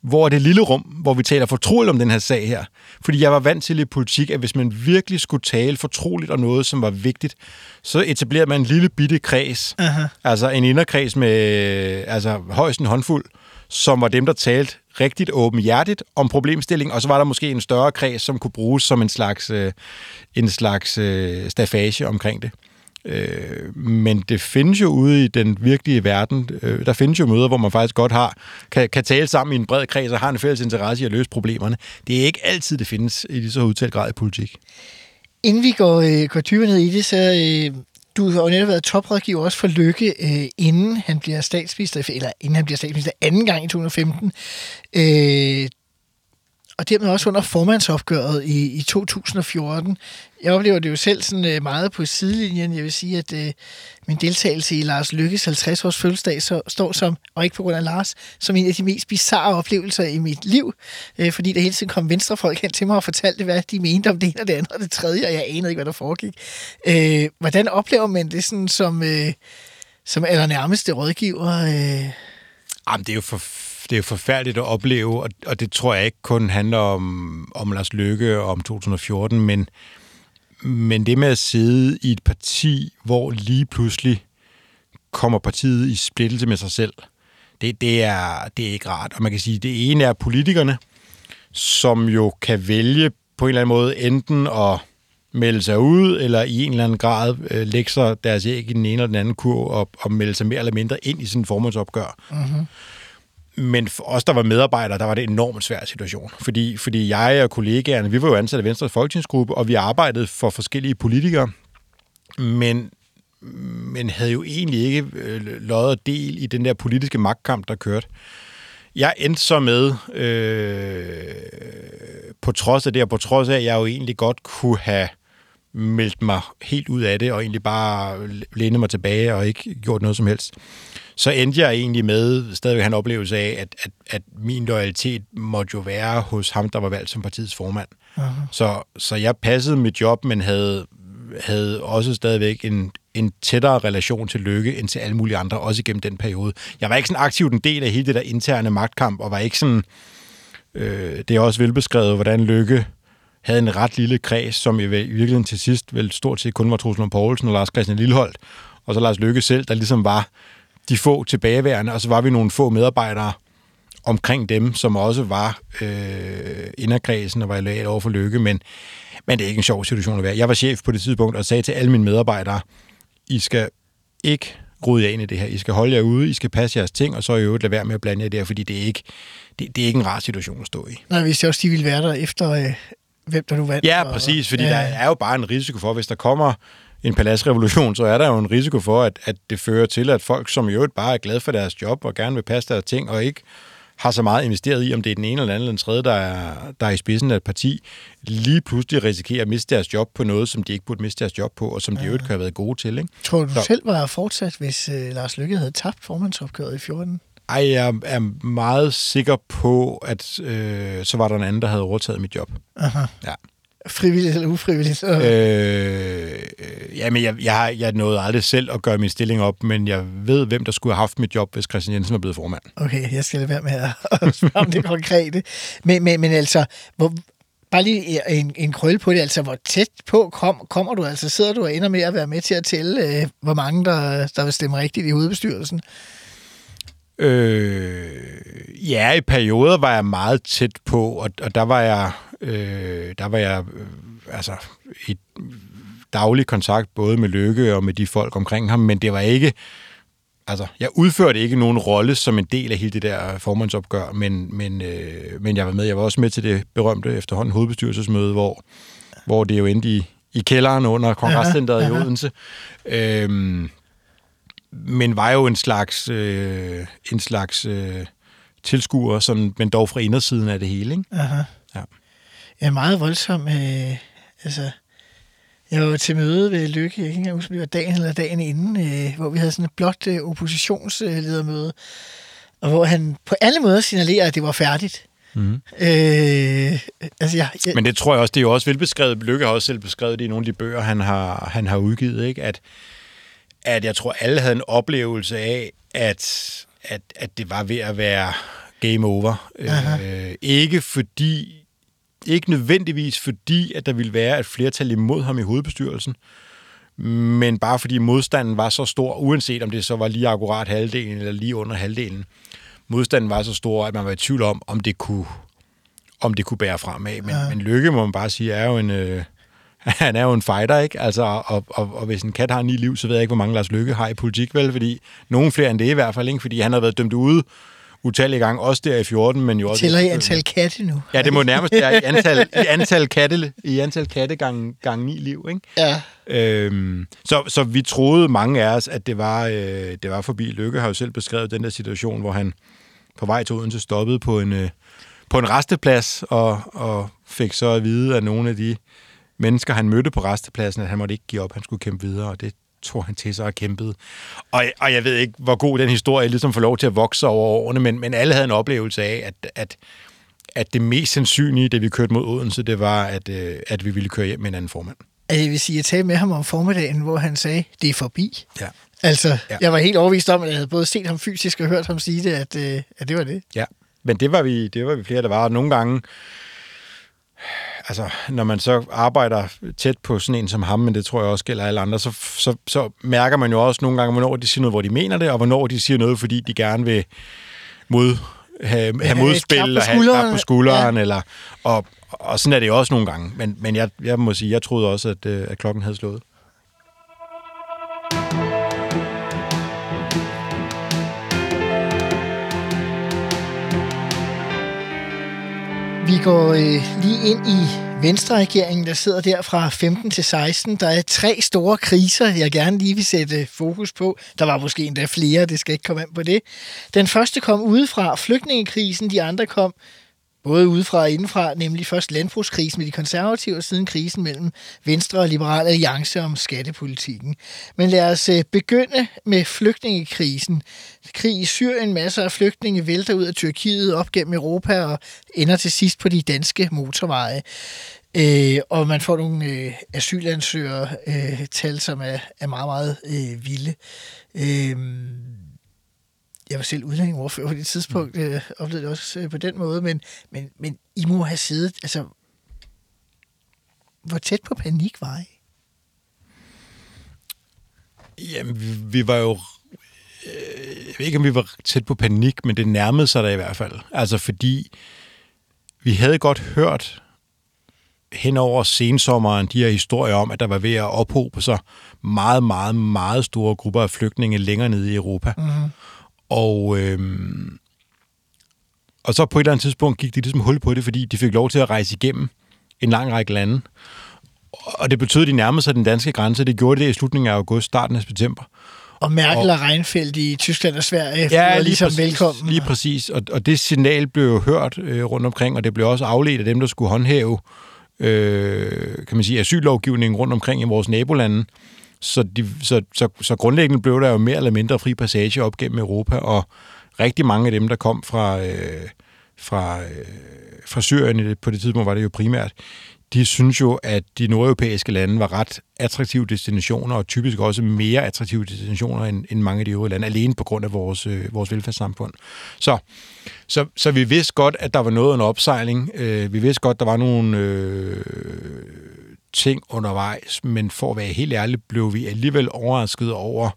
hvor er det lille rum, hvor vi taler fortroligt om den her sag her? Fordi jeg var vant til i politik, at hvis man virkelig skulle tale fortroligt om noget, som var vigtigt, så etablerede man en lille bitte kreds, uh-huh. altså en inderkreds med altså højst en håndfuld, som var dem, der talte rigtigt åbenhjertigt om problemstilling, og så var der måske en større kreds, som kunne bruges som en slags, øh, en slags øh, staffage omkring det. Øh, men det findes jo ude i den virkelige verden. Øh, der findes jo møder, hvor man faktisk godt har kan, kan tale sammen i en bred kreds og har en fælles interesse i at løse problemerne. Det er ikke altid, det findes i lige så udtalt grad i politik. Inden vi går, øh, går dybere ned i det, så øh, du har jo netop været toprådgiver også for Lykke, øh, inden han bliver statsminister, eller inden han bliver statsminister anden gang i 2015. Øh, og dermed også under formandsopgøret i, i 2014. Jeg oplever det jo selv sådan øh, meget på sidelinjen. Jeg vil sige, at øh, min deltagelse i Lars Lykkes 50-års fødselsdag så, står som, og ikke på grund af Lars, som en af de mest bizarre oplevelser i mit liv. Øh, fordi der hele tiden kom venstrefolk hen til mig og fortalte, hvad de mente om det ene og det andet og det tredje, og jeg anede ikke, hvad der foregik. Øh, hvordan oplever man det sådan som, øh, som allernærmeste rådgiver? Øh? Jamen, det er jo for det er jo forfærdeligt at opleve, og, og det tror jeg ikke kun handler om, om Lars Lykke og om 2014, men, men det med at sidde i et parti, hvor lige pludselig kommer partiet i splittelse med sig selv, det, det, er, det er ikke rart. Og man kan sige, at det ene er politikerne, som jo kan vælge på en eller anden måde enten at melde sig ud, eller i en eller anden grad øh, lægge sig deres æg i den ene eller den anden kurv, og, og melde sig mere eller mindre ind i sådan en formandsopgør. Mm-hmm. Men for os, der var medarbejdere, der var det en enormt svær situation. Fordi, fordi jeg og kollegaerne, vi var jo ansat af Venstres Folketingsgruppe, og vi arbejdede for forskellige politikere, men, men havde jo egentlig ikke øh, løjet del i den der politiske magtkamp, der kørte. Jeg endte så med, øh, på trods af det, og på trods af, at jeg jo egentlig godt kunne have meldt mig helt ud af det, og egentlig bare lænet mig tilbage og ikke gjort noget som helst, så endte jeg egentlig med stadigvæk have en oplevelse af, at, at, at min loyalitet måtte jo være hos ham, der var valgt som partiets formand. Så, så jeg passede mit job, men havde, havde også stadigvæk en, en tættere relation til Lykke end til alle mulige andre, også igennem den periode. Jeg var ikke sådan aktivt en del af hele det der interne magtkamp, og var ikke sådan... Øh, det er også velbeskrevet, hvordan Lykke havde en ret lille kreds, som i virkeligheden til sidst vel stort set kun var Truslund Poulsen og Lars Christian Lilleholdt, og så Lars Lykke selv, der ligesom var de få tilbageværende, og så var vi nogle få medarbejdere omkring dem, som også var øh, inderkredsen og var lojal over for Lykke, men, men det er ikke en sjov situation at være. Jeg var chef på det tidspunkt og sagde til alle mine medarbejdere, I skal ikke rode jer ind i det her. I skal holde jer ude, I skal passe jeres ting, og så i øvrigt lade være med at blande jer der, fordi det er ikke, det, det er ikke en rar situation at stå i. Nej, hvis jeg også de ville være der efter, øh, hvem der nu vandt. Ja, præcis, fordi ja. der er jo bare en risiko for, hvis der kommer en paladsrevolution, så er der jo en risiko for, at, at det fører til, at folk, som jo bare er glade for deres job og gerne vil passe deres ting, og ikke har så meget investeret i, om det er den ene eller anden eller den tredje, der er, der er i spidsen af et parti, lige pludselig risikerer at miste deres job på noget, som de ikke burde miste deres job på, og som de jo ikke har været gode til. Ikke? Tror du så. selv var fortsat, hvis uh, Lars Lykke havde tabt formandsopgøret i 14? Ej, jeg er meget sikker på, at øh, så var der en anden, der havde overtaget mit job. Aha. Ja. Frivilligt eller ufrivilligt? Øh, jamen, jeg, jeg, jeg nåede aldrig selv at gøre min stilling op, men jeg ved, hvem der skulle have haft mit job, hvis Christian Jensen var blevet formand. Okay, jeg skal lade være med (laughs) at spørge om det konkrete. Men, men, men altså, hvor, bare lige en, en krølle på det, altså hvor tæt på kom, kommer du? Altså sidder du og ender med at være med til at tælle, øh, hvor mange der, der vil stemme rigtigt i hovedbestyrelsen? Øh, ja, i perioder var jeg meget tæt på, og, og der var jeg, øh, der var jeg øh, altså i daglig kontakt både med Lykke og med de folk omkring ham, men det var ikke altså, jeg udførte ikke nogen rolle som en del af hele det der formandsopgør, men, men, øh, men jeg var med. Jeg var også med til det berømte efterhånden hovedbestyrelsesmøde, hvor, hvor det jo endte i, i kælderen under (laughs) kongresscenteret i Odense. Øhm, men var jo en slags, øh, en slags øh, tilskuer, sådan, men dog fra indersiden af det hele. Ikke? Aha. Ja. Ja, meget voldsom. Øh, altså, jeg var til møde ved Lykke, jeg kan ikke huske, det var dagen eller dagen inden, øh, hvor vi havde sådan et blot øh, oppositionsledermøde, og hvor han på alle måder signalerer, at det var færdigt. Mm. Øh, altså, jeg, jeg, Men det tror jeg også, det er jo også velbeskrevet. Lykke har også selv beskrevet det i nogle af de bøger, han har, han har udgivet, ikke? At, at jeg tror, alle havde en oplevelse af, at, at, at det var ved at være game over. Øh, ikke fordi, ikke nødvendigvis fordi, at der ville være et flertal imod ham i hovedbestyrelsen, men bare fordi modstanden var så stor, uanset om det så var lige akkurat halvdelen eller lige under halvdelen. Modstanden var så stor, at man var i tvivl om, om det kunne, om det kunne bære fremad. Men, ja. men Lykke, må man bare sige, er jo en... Øh, (laughs) han er jo en fighter, ikke? Altså, og, og, og hvis en kat har ni liv, så ved jeg ikke, hvor mange Lars Lykke har i politik, vel? Fordi nogen flere end det i hvert fald, ikke? Fordi han har været dømt ude utallige gange, også der i 14, men jo også... tæller i antal katte nu. Ja, det må nærmest være i antal, i antal katte, i antal katte gange, gange ni liv, ikke? Ja. Øhm, så, så vi troede mange af os, at det var, øh, det var forbi. Lykke har jo selv beskrevet den der situation, hvor han på vej til Odense stoppede på en, øh, på en resteplads, og, og fik så at vide af nogle af de mennesker, han mødte på restepladsen, at han måtte ikke give op, han skulle kæmpe videre, og det tog han til sig og kæmpede. Og, og jeg ved ikke, hvor god den historie ligesom får lov til at vokse over årene, men, men alle havde en oplevelse af, at, at, at det mest sandsynlige, da vi kørte mod Odense, det var, at, øh, at vi ville køre hjem med en anden formand. Altså, jeg vil sige, jeg talte med ham om formiddagen, hvor han sagde, det er forbi. Ja. Altså, Ja. ja. jeg var helt overvist om, at jeg havde både set ham fysisk og hørt ham sige det, at, øh, at det var det. Ja, men det var vi, det var vi flere, der var. Og nogle gange, altså, når man så arbejder tæt på sådan en som ham, men det tror jeg også gælder alle andre, så, så, så mærker man jo også nogle gange, hvornår de siger noget, hvor de mener det, og hvornår de siger noget, fordi de gerne vil mod, have, have modspil og have et klap på skulderen, ja. eller, og, og sådan er det jo også nogle gange. Men, men jeg, jeg må sige, jeg troede også, at, øh, at klokken havde slået. Vi går øh, lige ind i Venstre-regeringen, der sidder der fra 15 til 16. Der er tre store kriser, jeg gerne lige vil sætte øh, fokus på. Der var måske endda flere, det skal ikke komme an på det. Den første kom udefra, flygtningekrisen. De andre kom både udefra og indenfra, nemlig først landbrugskrisen med de konservative, og siden krisen mellem Venstre og Liberale Alliance om skattepolitikken. Men lad os øh, begynde med flygtningekrisen. Krig i Syrien, masser af flygtninge vælter ud af Tyrkiet op gennem Europa og ender til sidst på de danske motorveje. Øh, og man får nogle øh, asylansøgere øh, tal, som er, er meget, meget øh, vilde. Øh, jeg var selv udlændingeordfører på det tidspunkt, øh, oplevede det også øh, på den måde, men, men, men I må have siddet, altså, hvor tæt på panik var I? Jamen, vi, vi var jo... Øh, jeg ved ikke, om vi var tæt på panik, men det nærmede sig da i hvert fald. Altså, fordi vi havde godt hørt hen over sensommeren de her historier om, at der var ved at ophobe sig meget, meget, meget store grupper af flygtninge længere nede i Europa. Mm-hmm. Og, øhm, og så på et eller andet tidspunkt gik de ligesom hul på det, fordi de fik lov til at rejse igennem en lang række lande. Og det betød, at de nærmede sig den danske grænse. Det gjorde det i slutningen af august, starten af september. Og Merkel og, og Reinfeldt i Tyskland og Sverige ja, var ligesom præcis, velkommen. Lige præcis. Og, og det signal blev jo hørt øh, rundt omkring, og det blev også afledt af dem, der skulle håndhæve øh, kan man sige, asyllovgivningen rundt omkring i vores nabolande. Så, de, så, så, så grundlæggende blev der jo mere eller mindre fri passage op gennem Europa, og rigtig mange af dem, der kom fra, øh, fra, øh, fra Syrien, på det tidspunkt var det jo primært, de synes jo, at de nordeuropæiske lande var ret attraktive destinationer, og typisk også mere attraktive destinationer end, end mange af de øvrige lande, alene på grund af vores, øh, vores velfærdssamfund. Så, så, så vi vidste godt, at der var noget af en opsejling. Øh, vi vidste godt, at der var nogle øh, ting undervejs, men for at være helt ærlig, blev vi alligevel overrasket over,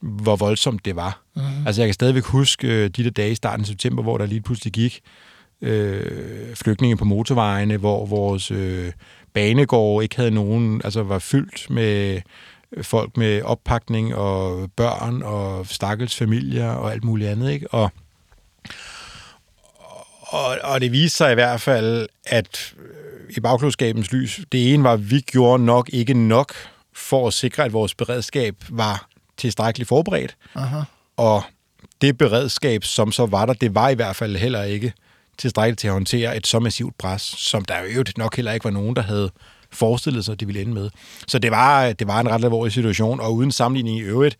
hvor voldsomt det var. Mm. Altså jeg kan stadigvæk huske øh, de der dage i starten af september, hvor der lige pludselig gik øh, flygtninge på motorvejene, hvor vores øh, banegård ikke havde nogen, altså var fyldt med folk med oppakning og børn og stakkels familier og alt muligt andet, ikke? Og, og, og det viste sig i hvert fald, at øh, i bagklodskabens lys, det ene var, at vi gjorde nok ikke nok for at sikre, at vores beredskab var tilstrækkeligt forberedt. Aha. Og det beredskab, som så var der, det var i hvert fald heller ikke tilstrækkeligt til at håndtere et så massivt pres, som der jo nok heller ikke var nogen, der havde forestillet sig, at det ville ende med. Så det var, det var en ret alvorlig situation, og uden sammenligning i øvrigt,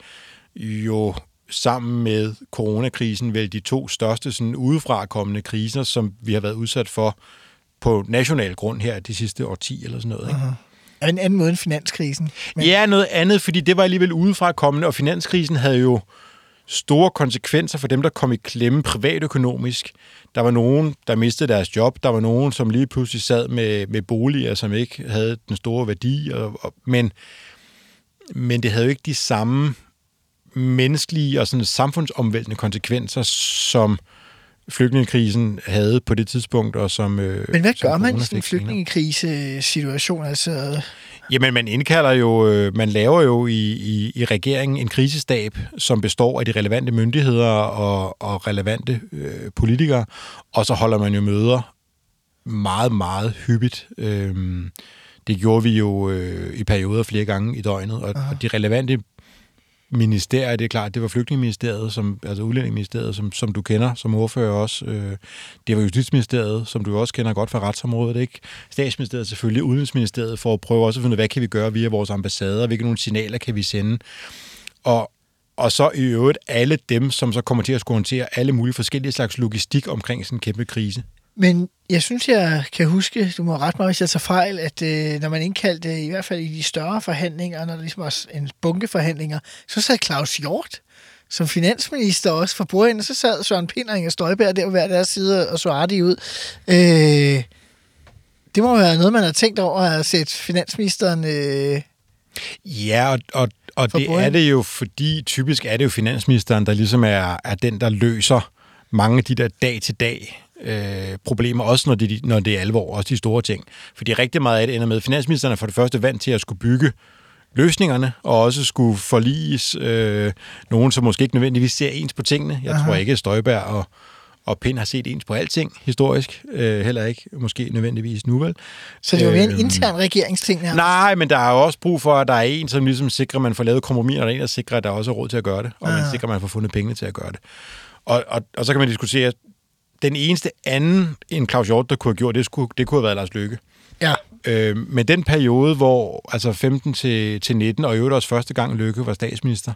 jo sammen med coronakrisen vel de to største sådan udefra kommende kriser, som vi har været udsat for på national grund her de sidste årti eller sådan noget. Ikke? Er en anden måde end finanskrisen. Men... Ja, noget andet, fordi det var alligevel udefra kommende, og finanskrisen havde jo store konsekvenser for dem, der kom i klemme privatøkonomisk. Der var nogen, der mistede deres job. Der var nogen, som lige pludselig sad med, med boliger, som ikke havde den store værdi. Og, og, men, men det havde jo ikke de samme menneskelige og sådan samfundsomvæltende konsekvenser, som flygtningekrisen havde på det tidspunkt, og som øh, Men hvad som gør man i sådan en flygtningekrisesituation? Altså, Jamen, man indkalder jo, øh, man laver jo i, i, i regeringen en krisestab, som består af de relevante myndigheder og, og relevante øh, politikere, og så holder man jo møder meget, meget hyppigt. Øhm, det gjorde vi jo øh, i perioder flere gange i døgnet, og, og de relevante ministerier, det er klart, det var Flygtningeministeriet, som, altså Udlændingeministeriet, som, som du kender som ordfører også. Øh, det var Justitsministeriet, som du også kender godt fra retsområdet, ikke? Statsministeriet selvfølgelig, Udenrigsministeriet, for at prøve også at finde, ud af, hvad kan vi gøre via vores ambassader, hvilke nogle signaler kan vi sende. Og, og så i øvrigt alle dem, som så kommer til at skulle håndtere alle mulige forskellige slags logistik omkring sådan en kæmpe krise. Men jeg synes, jeg kan huske, du må rette mig, hvis jeg tager fejl, at øh, når man indkaldte, i hvert fald i de større forhandlinger, når der ligesom var en bunke forhandlinger, så sad Claus Hjort som finansminister også for bordenden, så sad Søren Pind og Inger Støjberg der på hver deres side og så artige ud. Øh, det må være noget, man har tænkt over at sætte finansministeren... Øh, Ja, og, og, og det er det jo, fordi typisk er det jo finansministeren, der ligesom er, er den, der løser mange af de der dag-til-dag øh, problemer, også når det, når det er alvor, også de store ting. Fordi rigtig meget af det ender med, finansministeren er for det første vant til at skulle bygge løsningerne, og også skulle forliges øh, nogen, som måske ikke nødvendigvis ser ens på tingene. Jeg Aha. tror ikke, at Støjberg og, og Pind har set ens på alting historisk. Øh, heller ikke måske nødvendigvis nu, vel? så det var mere en Øhm, intern regeringsting. her. Nej, men der er jo også brug for, at der er en, som ligesom sikrer, at man får lavet kompromis, og der er en, der sikrer, at der også er råd til at gøre det, og man Ah. sikrer, at man får fundet pengene til at gøre det. Og, og, og så kan man diskutere, den eneste anden end Claus Hjort, der kunne have gjort det, skulle, det kunne have været Lars Løkke. Ja. Øh, men den periode, hvor altså 15 til, til 19, og i øvrigt også første gang Løkke var statsminister,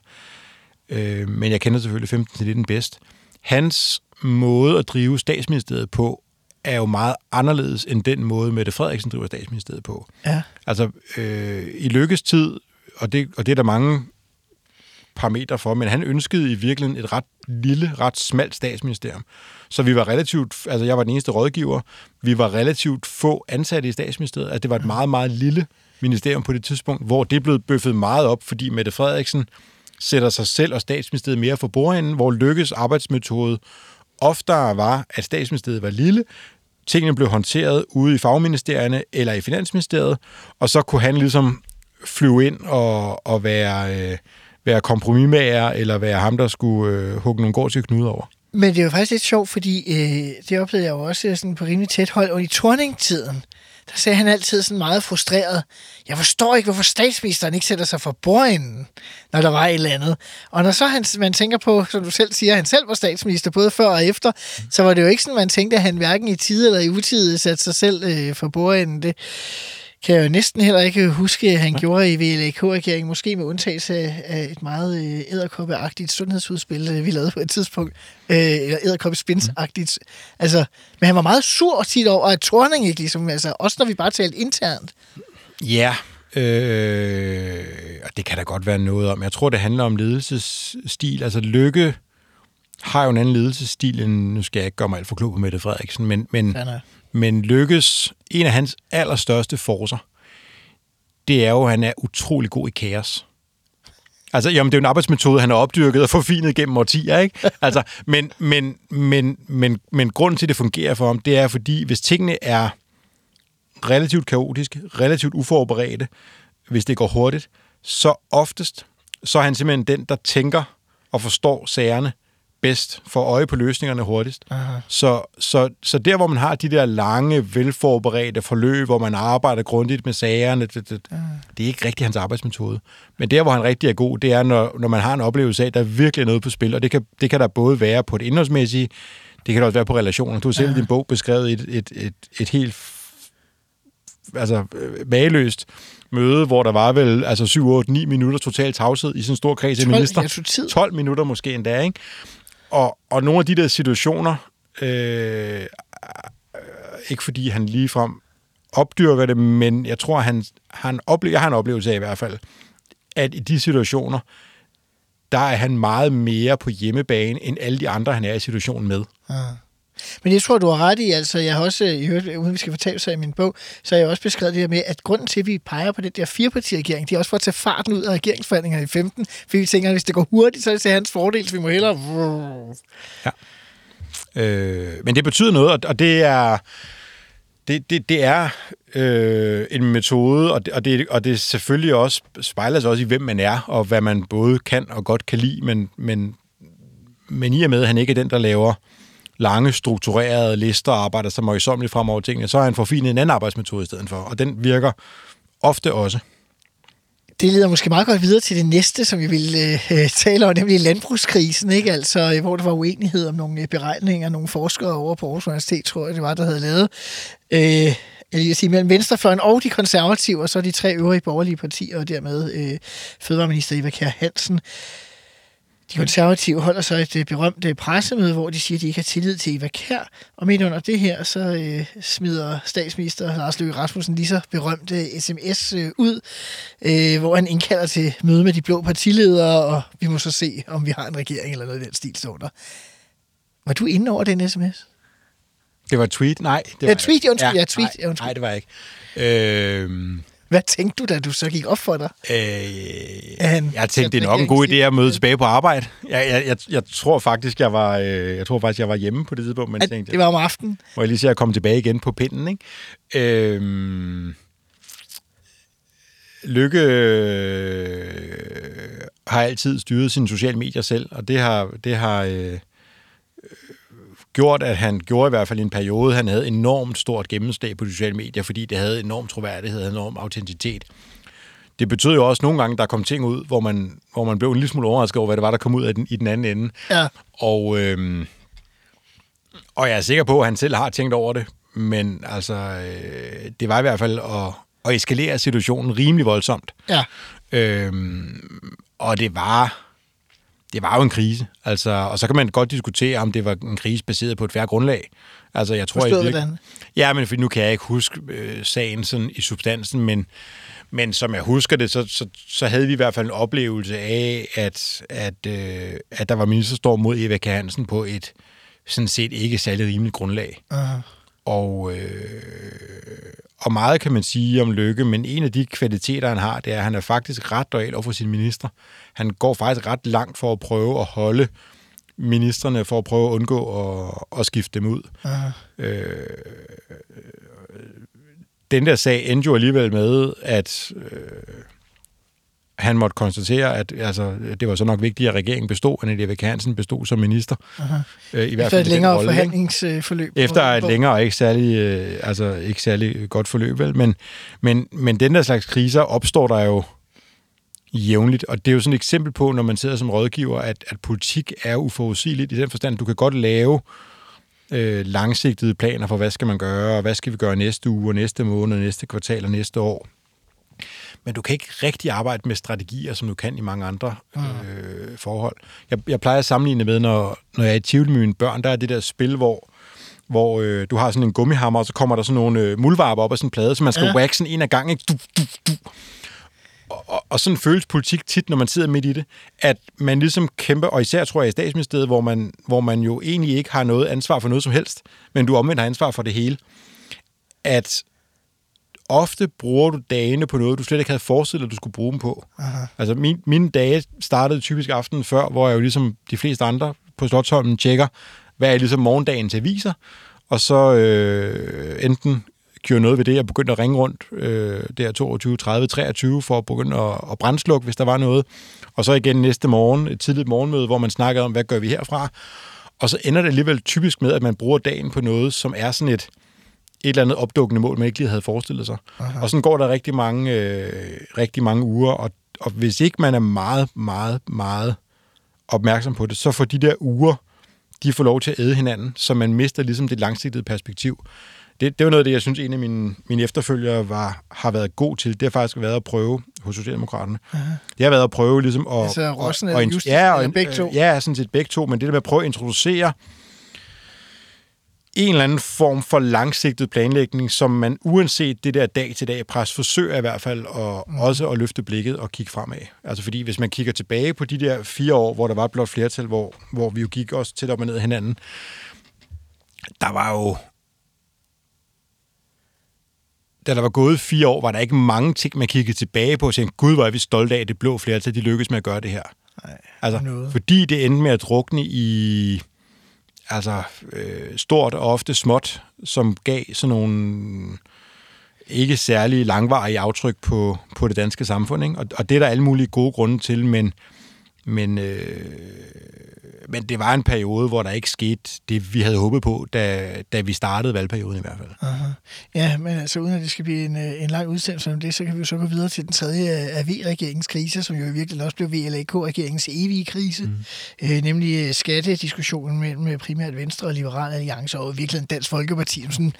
øh, men jeg kender selvfølgelig 15 til 19 bedst, hans måde at drive statsministeriet på, er jo meget anderledes end den måde, Mette Frederiksen driver statsministeriet på. Ja. Altså, øh, i Lykkes tid, og det, og det er der mange parameter for, men han ønskede i virkeligheden et ret lille, ret smalt statsministerium. Så vi var relativt, altså jeg var den eneste rådgiver, vi var relativt få ansatte i statsministeriet, altså det var et meget, meget lille ministerium på det tidspunkt, hvor det blev bøffet meget op, fordi Mette Frederiksen sætter sig selv og statsministeriet mere for bordenden, hvor Lykkes arbejdsmetode oftere var, at statsministeriet var lille, tingene blev håndteret ude i fagministerierne eller i finansministeriet, og så kunne han ligesom flyve ind og, og være, øh, være kompromismager, eller være ham, der skulle øh, hugge nogle gård knude over. Men det er jo faktisk lidt sjovt, fordi øh, det oplevede jeg jo også øh, sådan på rimelig tæt hold. Og i Torning-tiden, der sagde han altid sådan meget frustreret, jeg forstår ikke, hvorfor statsministeren ikke sætter sig for bordenden, når der var et eller andet. Og når så han, man tænker på, som du selv siger, han selv var statsminister, både før og efter, så var det jo ikke sådan, man tænkte, at han hverken i tide eller i utide satte sig selv øh, for bordenden. Det kan jeg jo næsten heller ikke huske, at han gjorde i VLAK-regeringen, måske med undtagelse af- et meget øh, æderkoppeagtigt sundhedsudspil, øh, vi lavede på et tidspunkt, øh, eller æderkoppespinsagtigt. Altså, men han var meget sur tit over, at Torning ikke ligesom, altså, også når vi bare talte internt. Ja, øh, og det kan der godt være noget om. Jeg tror, det handler om ledelsesstil. Altså Lykke har jo en anden ledelsesstil, end, nu skal jeg ikke gøre mig alt for klog på Mette Frederiksen, men, men. Men Lykkes, en af hans allerstørste forser, det er jo, at han er utrolig god i kaos. Altså, jamen, det er jo en arbejdsmetode, han har opdyrket og forfinet gennem årtier, ikke? (laughs) Altså, men, men, men, men, men grunden til, at det fungerer for ham, det er, fordi hvis tingene er relativt kaotiske, relativt uforberedte, hvis det går hurtigt, så oftest, så er han simpelthen den, der tænker og forstår sagerne bedst, får øje på løsningerne hurtigst. Så, så, så der, hvor man har de der lange, velforberedte forløb, hvor man arbejder grundigt med sagerne, det, det, det er ikke rigtig hans arbejdsmetode. Men der, hvor han rigtig er god, det er, når, når man har en oplevelse af, at der virkelig er noget på spil, og det kan, det kan der både være på det indholdsmæssige, det kan der også være på relationer. Du har selv i din bog beskrevet et, et, et, et helt altså, øh, mageløst møde, hvor der var vel altså 7, 8, 9 minutter total tavshed i sådan en stor kreds af 12, minister. ja, tog tid. 12 minutter måske endda, ikke? Og, og nogle af de der situationer, øh, øh, ikke fordi han ligefrem opdyrker det, men jeg tror, han, han oplever, jeg har en oplevelse af i hvert fald, at i de situationer, der er han meget mere på hjemmebane, end alle de andre, han er i situationen med. Ja. Men det tror du har ret i. Altså, jeg har også, i øvrigt, uden vi skal fortælle sig i min bog, så har jeg også beskrevet det her med, at grunden til, at vi peger på den der firepartiregering, det er også for at tage farten ud af regeringsforhandlingerne i 15, fordi vi tænker, at hvis det går hurtigt, så er det til hans fordel, så vi må hellere... Ja. Øh, men det betyder noget, og- og det er det, det, det er øh, en metode, og det, og, det, og det selvfølgelig også spejler sig også i, hvem man er, og hvad man både kan og godt kan lide, men, men, men i og med, at han ikke er den, der laver lange, strukturerede lister og arbejder sig møjsommeligt frem over tingene, så har han forfinet en anden arbejdsmetode i stedet for, og den virker ofte også. Det leder måske meget godt videre til det næste, som vi vil øh, øh tale om, nemlig landbrugskrisen, ikke? Altså, øh, hvor der var uenighed om nogle øh, beregninger, nogle forskere over på Aarhus Universitet, tror jeg det var, der havde lavet. Øh, jeg vil sige, mellem Venstrefløjen og de konservative, og så de tre øvrige borgerlige partier, og dermed øh, Fødevareminister Eva Kjær Hansen. De konservative holder så et øh, berømt øh, pressemøde, hvor de siger, at de ikke har tillid til Eva Kjær. Og midt under det her, så øh, smider statsminister Lars Løkke Rasmussen lige så berømte sms øh, ud, øh, hvor han indkalder til møde med de blå partiledere, og vi må så se, om vi har en regering eller noget i den stil, står der. Var du inde over den sms? Det var et tweet? Nej. Det var Ja, tweet, undskyld, ja, tweet, nej, ja, undskyld. Nej, det var ikke. Øh, Hvad tænkte du, da du så gik op for dig? Øh, han jeg tænkte, det er nok en god idé at møde tilbage på arbejde. Jeg, jeg, jeg, jeg tror faktisk, jeg var, øh, jeg tror faktisk, jeg var hjemme på det tidspunkt, men At tænkte, det var om aftenen. hvor jeg lige ser at komme tilbage igen på pinden. Ikke? Øhm, Lykke øh, har altid styret sine sociale medier selv, og det har, det har øh, gjort, at han gjorde i hvert fald en periode, han havde enormt stort gennemslag på de sociale medier, fordi det havde enorm troværdighed, enorm autenticitet. Det betød jo også nogle gange, der kom ting ud, hvor man, hvor man blev en lille smule overrasket over, hvad det var, der kom ud af den, i den anden ende. Ja. Og, øhm, og jeg er sikker på, at han selv har tænkt over det, men altså, øh, det var i hvert fald at, at eskalere situationen rimelig voldsomt. Ja. Øhm, og det var, det var jo en krise. Altså, og så kan man godt diskutere, om det var en krise baseret på et færre grundlag. Altså, jeg tror, Forstået hvordan? Ja, men for nu kan jeg ikke huske øh, sagen sådan i substansen, men, men som jeg husker det, så, så, så havde vi i hvert fald en oplevelse af, at, at, øh, at der var ministerstorm mod Eva Kjær Hansen på et sådan set ikke særlig rimeligt grundlag. Uh-huh. Og, øh, og meget kan man sige om Lykke, men en af de kvaliteter, han har, det er, at han er faktisk ret lojal over for sine ministre. Han går faktisk ret langt for at prøve at holde ministerne, for at prøve at undgå at, at skifte dem ud. Uh-huh. Øh, den der sag endte jo alligevel med, at øh, han måtte konstatere, at altså, det var så nok vigtigt, at regeringen bestod, end at Erik Hansen bestod som minister. Aha. Øh, I hvert Efter et længere rolle, forhandlingsforløb. Efter et længere og ikke særlig, øh, altså ikke særlig godt forløb, vel? Men, men, men den der slags kriser opstår der jo jævnligt, og det er jo sådan et eksempel på, når man sidder som rådgiver, at, at politik er uforudsigeligt i den forstand, du kan godt lave øh, langsigtede planer for, hvad skal man gøre, og hvad skal vi gøre næste uge, og næste måned, og næste kvartal og næste år. Men du kan ikke rigtig arbejde med strategier, som du kan i mange andre øh, forhold. Jeg, jeg plejer at sammenligne med, når, når jeg er i Tivoli med mine børn, der er det der spil, hvor hvor øh, du har sådan en gummihammer, og så kommer der sådan nogle øh, muldvarper op af sådan en plade, så man skal ja. waxen en af gangen. Ikke? Du, du, du. Og, og, og sådan føles politik tit, når man sidder midt i det, at man ligesom kæmper, og især tror jeg i statsministeriet, hvor man, hvor man jo egentlig ikke har noget ansvar for noget som helst, men du omvendt har ansvar for det hele, at ofte bruger du dagene på noget, du slet ikke havde forestillet, at du skulle bruge dem på. Aha. Altså min, mine dage startede typisk aftenen før, hvor jeg jo ligesom de fleste andre på Slottholmen tjekker, hvad er ligesom morgendagens aviser, og så øh, enten gjorde noget ved det. Jeg begyndte at ringe rundt øh, der 22, 30, 23 for at begynde at, at brændslukke, hvis der var noget. Og så igen næste morgen, et tidligt morgenmøde, hvor man snakkede om, hvad gør vi herfra? Og så ender det alligevel typisk med, at man bruger dagen på noget, som er sådan et, et eller andet opdukkende mål, man ikke lige havde forestillet sig. Aha. Og sådan går der rigtig mange, øh, rigtig mange uger, og, og hvis ikke man er meget, meget, meget opmærksom på det, så får de der uger, de får lov til at æde hinanden, så man mister ligesom det langsigtede perspektiv. Det, det var noget af det, jeg synes, en af mine, mine efterfølgere var, har været god til. Det har faktisk været at prøve hos Socialdemokraterne. Aha. Det har været at prøve ligesom at... Altså Rossen og, og, Justus, ja, og, begge to? Ja, sådan set begge to, men det der med at prøve at introducere en eller anden form for langsigtet planlægning, som man uanset det der dag-til-dag pres, forsøger i hvert fald at, mm. også at løfte blikket og kigge fremad. Altså fordi hvis man kigger tilbage på de der fire år, hvor der var blot flertal, hvor, hvor vi jo gik også tæt op og ned hinanden, der var jo da der var gået fire år, var der ikke mange ting, man kiggede tilbage på og tænkte, gud, hvor er vi stolte af, at det blå flertal, de lykkedes med at gøre det her. Nej, altså, noget. fordi det endte med at drukne i altså, øh, stort og ofte småt, som gav sådan nogle ikke særlig langvarige aftryk på, på det danske samfund. Ikke? Og, og det er der alle mulige gode grunde til, men, men øh, men det var en periode, hvor der ikke skete det, vi havde håbet på, da, da vi startede valgperioden i hvert fald. Aha. Ja, men altså uden at det skal blive en, øh, en lang udsendelse om det, så kan vi jo så gå videre til den tredje af V-regeringens krise, som jo i virkeligheden også blev VLAK-regeringens evige krise, mm. øh, nemlig øh, skattediskussionen mellem øh, primært Venstre og Liberal Alliance og virkelig Dansk Folkeparti, som sådan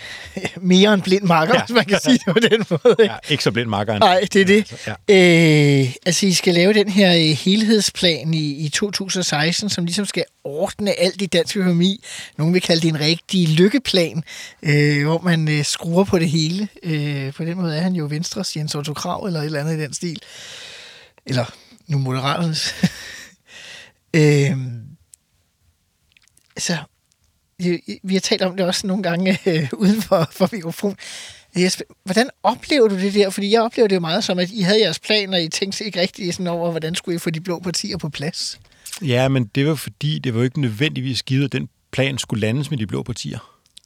(laughs) mere end blind marker, ja. hvis man kan sige det på den måde. Ikke? Ja, ikke så blind marker. Nej, det er det. Altså, ja. øh, altså, I skal lave den her øh, helhedsplan i, i 2016, som ligesom skal ordne alt i dansk økonomi. Nogle vil kalde det en rigtig lykkeplan, øh, hvor man øh, skruer på det hele. Øh, på den måde er han jo Venstres Jens Otto Krav, eller et eller andet i den stil. Eller nu Moderaternes. (laughs) øh, altså, vi har talt om det også nogle gange øh, uden for, for mikrofon. Jesper, hvordan oplever du det der? Fordi jeg oplever det jo meget som, at I havde jeres planer, og I tænkte ikke rigtig sådan over, hvordan skulle I få de blå partier på plads? Ja, men det var fordi, det var ikke nødvendigvis givet, at den plan skulle landes med de blå partier.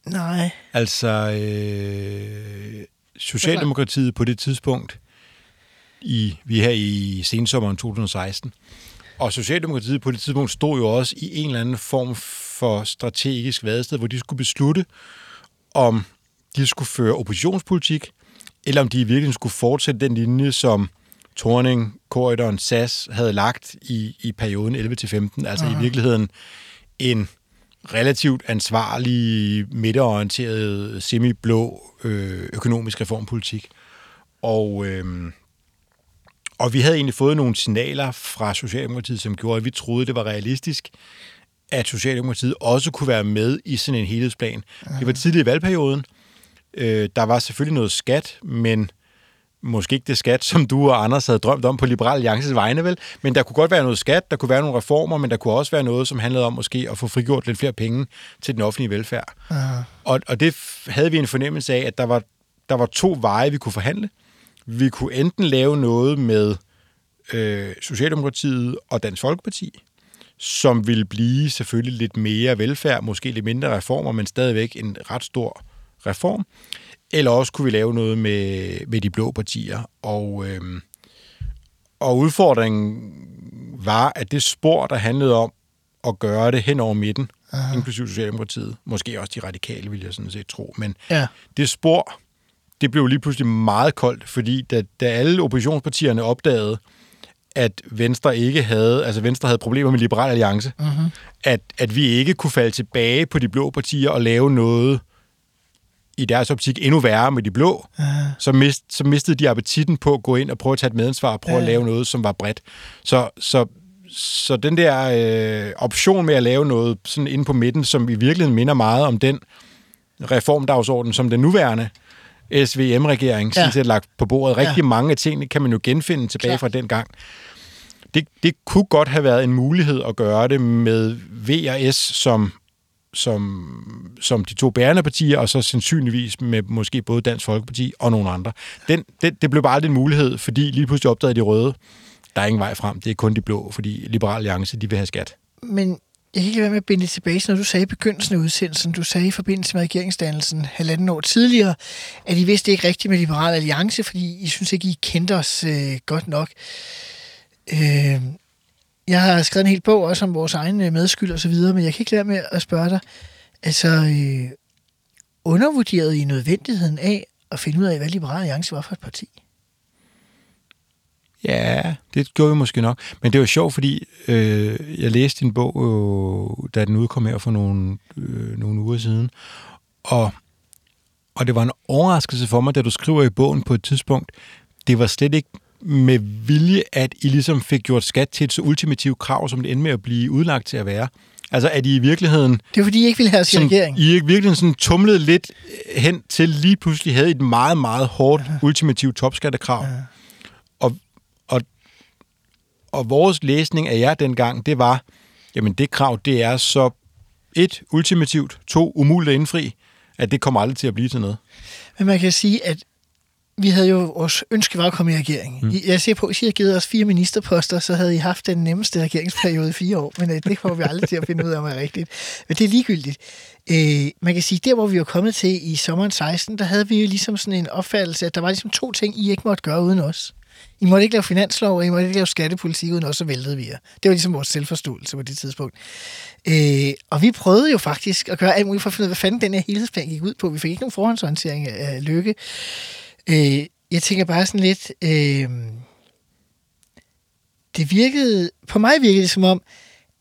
Nej. Altså, øh, Socialdemokratiet på det tidspunkt, i, vi er her i sensommeren 2016, og Socialdemokratiet på det tidspunkt stod jo også i en eller anden form for strategisk vadested, hvor de skulle beslutte, om de skulle føre oppositionspolitik, eller om de i virkeligheden skulle fortsætte den linje, som Torning, Korridoren, SAS havde lagt i, i perioden 11-15. Altså Aha. i virkeligheden en relativt ansvarlig, midterorienteret, semi-blå øh, økonomisk reformpolitik. Og, øh, og vi havde egentlig fået nogle signaler fra Socialdemokratiet, som gjorde, at vi troede, det var realistisk, at Socialdemokratiet også kunne være med i sådan en helhedsplan. Ja. Det var tidligt i valgperioden. Øh, der var selvfølgelig noget skat, men måske ikke det skat, som du og Anders havde drømt om på Liberal Alliances vegne, vel? Men der kunne godt være noget skat, der kunne være nogle reformer, men der kunne også være noget, som handlede om måske at få frigjort lidt flere penge til den offentlige velfærd. Ja. Og, og det havde vi en fornemmelse af, at der var, der var to veje, vi kunne forhandle. Vi kunne enten lave noget med øh, Socialdemokratiet og Dansk Folkeparti, som vil blive selvfølgelig lidt mere velfærd, måske lidt mindre reformer, men stadigvæk en ret stor reform. Eller også kunne vi lave noget med, med de blå partier. Og, øhm, og udfordringen var, at det spor, der handlede om at gøre det hen over midten, Aha. inklusive Socialdemokratiet, måske også de radikale, vil jeg sådan set tro, men ja. det spor, det blev lige pludselig meget koldt, fordi da, da alle oppositionspartierne opdagede, at Venstre ikke havde, altså Venstre havde problemer med Liberal Alliance, uh-huh. at, at vi ikke kunne falde tilbage på de blå partier og lave noget i deres optik endnu værre med de blå, uh-huh. så, mist, så mistede de appetitten på at gå ind og prøve at tage et medansvar og prøve uh-huh. at lave noget, som var bredt. Så, så, så den der øh, option med at lave noget sådan inde på midten, som i virkeligheden minder meget om den reformdagsorden, som den nuværende SVM-regering ja. set lagt på bordet. Rigtig ja. mange af tingene kan man jo genfinde tilbage Klar. fra den gang det, det kunne godt have været en mulighed at gøre det med V og S som, som, som de to bærende partier, og så sandsynligvis med måske både Dansk Folkeparti og nogle andre. Den, det, det blev bare aldrig en mulighed, fordi lige pludselig opdagede de røde, der er ingen vej frem, det er kun de blå, fordi Liberal Alliance, de vil have skat. Men jeg kan ikke være med at binde det tilbage, når du sagde i begyndelsen af udsendelsen, du sagde i forbindelse med regeringsdannelsen halvanden år tidligere, at I vidste ikke rigtigt med Liberal Alliance, fordi I synes ikke, I kendte os øh, godt nok. Øh, jeg har skrevet en hel bog også om vores egen øh, medskyld og så videre, men jeg kan ikke lade med at spørge dig, altså, øh, undervurderede I nødvendigheden af at finde ud af, hvad Liberale Alliance var for et parti? Ja, det gjorde vi måske nok. Men det var sjovt, fordi øh, jeg læste din bog, øh, da den udkom her for nogle, øh, nogle uger siden. Og, og det var en overraskelse for mig, da du skriver i bogen på et tidspunkt, det var slet ikke med vilje, at I ligesom fik gjort skat til et så ultimativt krav, som det endte med at blive udlagt til at være. Altså, at I i virkeligheden... Det er fordi, I ikke ville have os i regering. I i virkeligheden sådan tumlede lidt hen til lige pludselig havde et meget, meget hårdt ultimativt topskattekrav. Ja. Og, og, og vores læsning af jer dengang, det var, jamen det krav, det er så et, ultimativt, to, umuligt at indfri, at det kommer aldrig til at blive til noget. Men man kan sige, at vi havde jo, vores ønske var at komme i regering. Mm. Jeg ser på, at I har givet os fire ministerposter, så havde I haft den nemmeste regeringsperiode i fire år, men øh, det får vi aldrig til at finde ud af, om er rigtigt. Men det er ligegyldigt. Øh, man kan sige, der hvor vi var kommet til i sommeren 16, der havde vi jo ligesom sådan en opfattelse, at der var ligesom to ting, I ikke måtte gøre uden os. I måtte ikke lave finanslov, og I måtte ikke lave skattepolitik uden os, så væltede vi jer. Det var ligesom vores selvforståelse på det tidspunkt. Øh, og vi prøvede jo faktisk at gøre alt muligt for at finde ud af, hvad fanden den her helhedsplan gik ud på. Vi fik ikke nogen forhåndsorientering af lykke. Øh, jeg tænker bare sådan lidt... Øh, det virkede... På mig virkede det som om,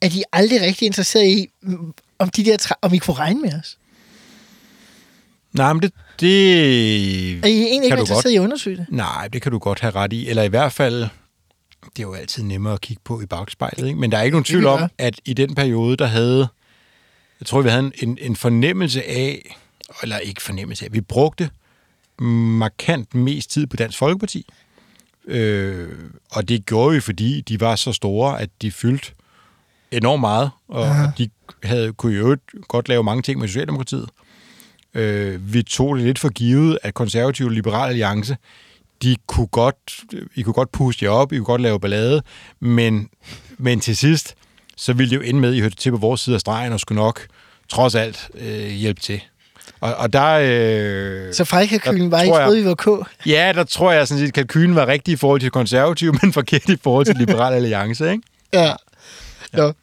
at I aldrig rigtig interesseret i, om, de der, om I kunne regne med os. Nej, men det... det er I egentlig ikke interesseret i at undersøge det? Nej, det kan du godt have ret i. Eller i hvert fald, det er jo altid nemmere at kigge på i bagspejlet, ikke? Men der er ikke nogen tvivl om, at i den periode, der havde... Jeg tror, vi havde en, en fornemmelse af... Eller ikke fornemmelse af, vi brugte markant mest tid på Dansk Folkeparti. Øh, og det gjorde vi, fordi de var så store, at de fyldte enormt meget, og Aha. de havde, kunne jo godt lave mange ting med Socialdemokratiet. Øh, vi tog det lidt for givet, at konservative og liberale alliance, de kunne godt, I kunne godt puste jer op, I kunne godt lave ballade, men, men til sidst, så ville det jo ende med, at I hørte til på vores side af stregen, og skulle nok trods alt øh, hjælpe til. Og, og der... Øh, så fejlkalkylen var, I troede, vi var K? Ja, der tror jeg sådan set, at kalkylen var rigtig i forhold til konservativ, (laughs) men forkert i forhold til Liberal Alliance, ikke? Ja. ja. Nå,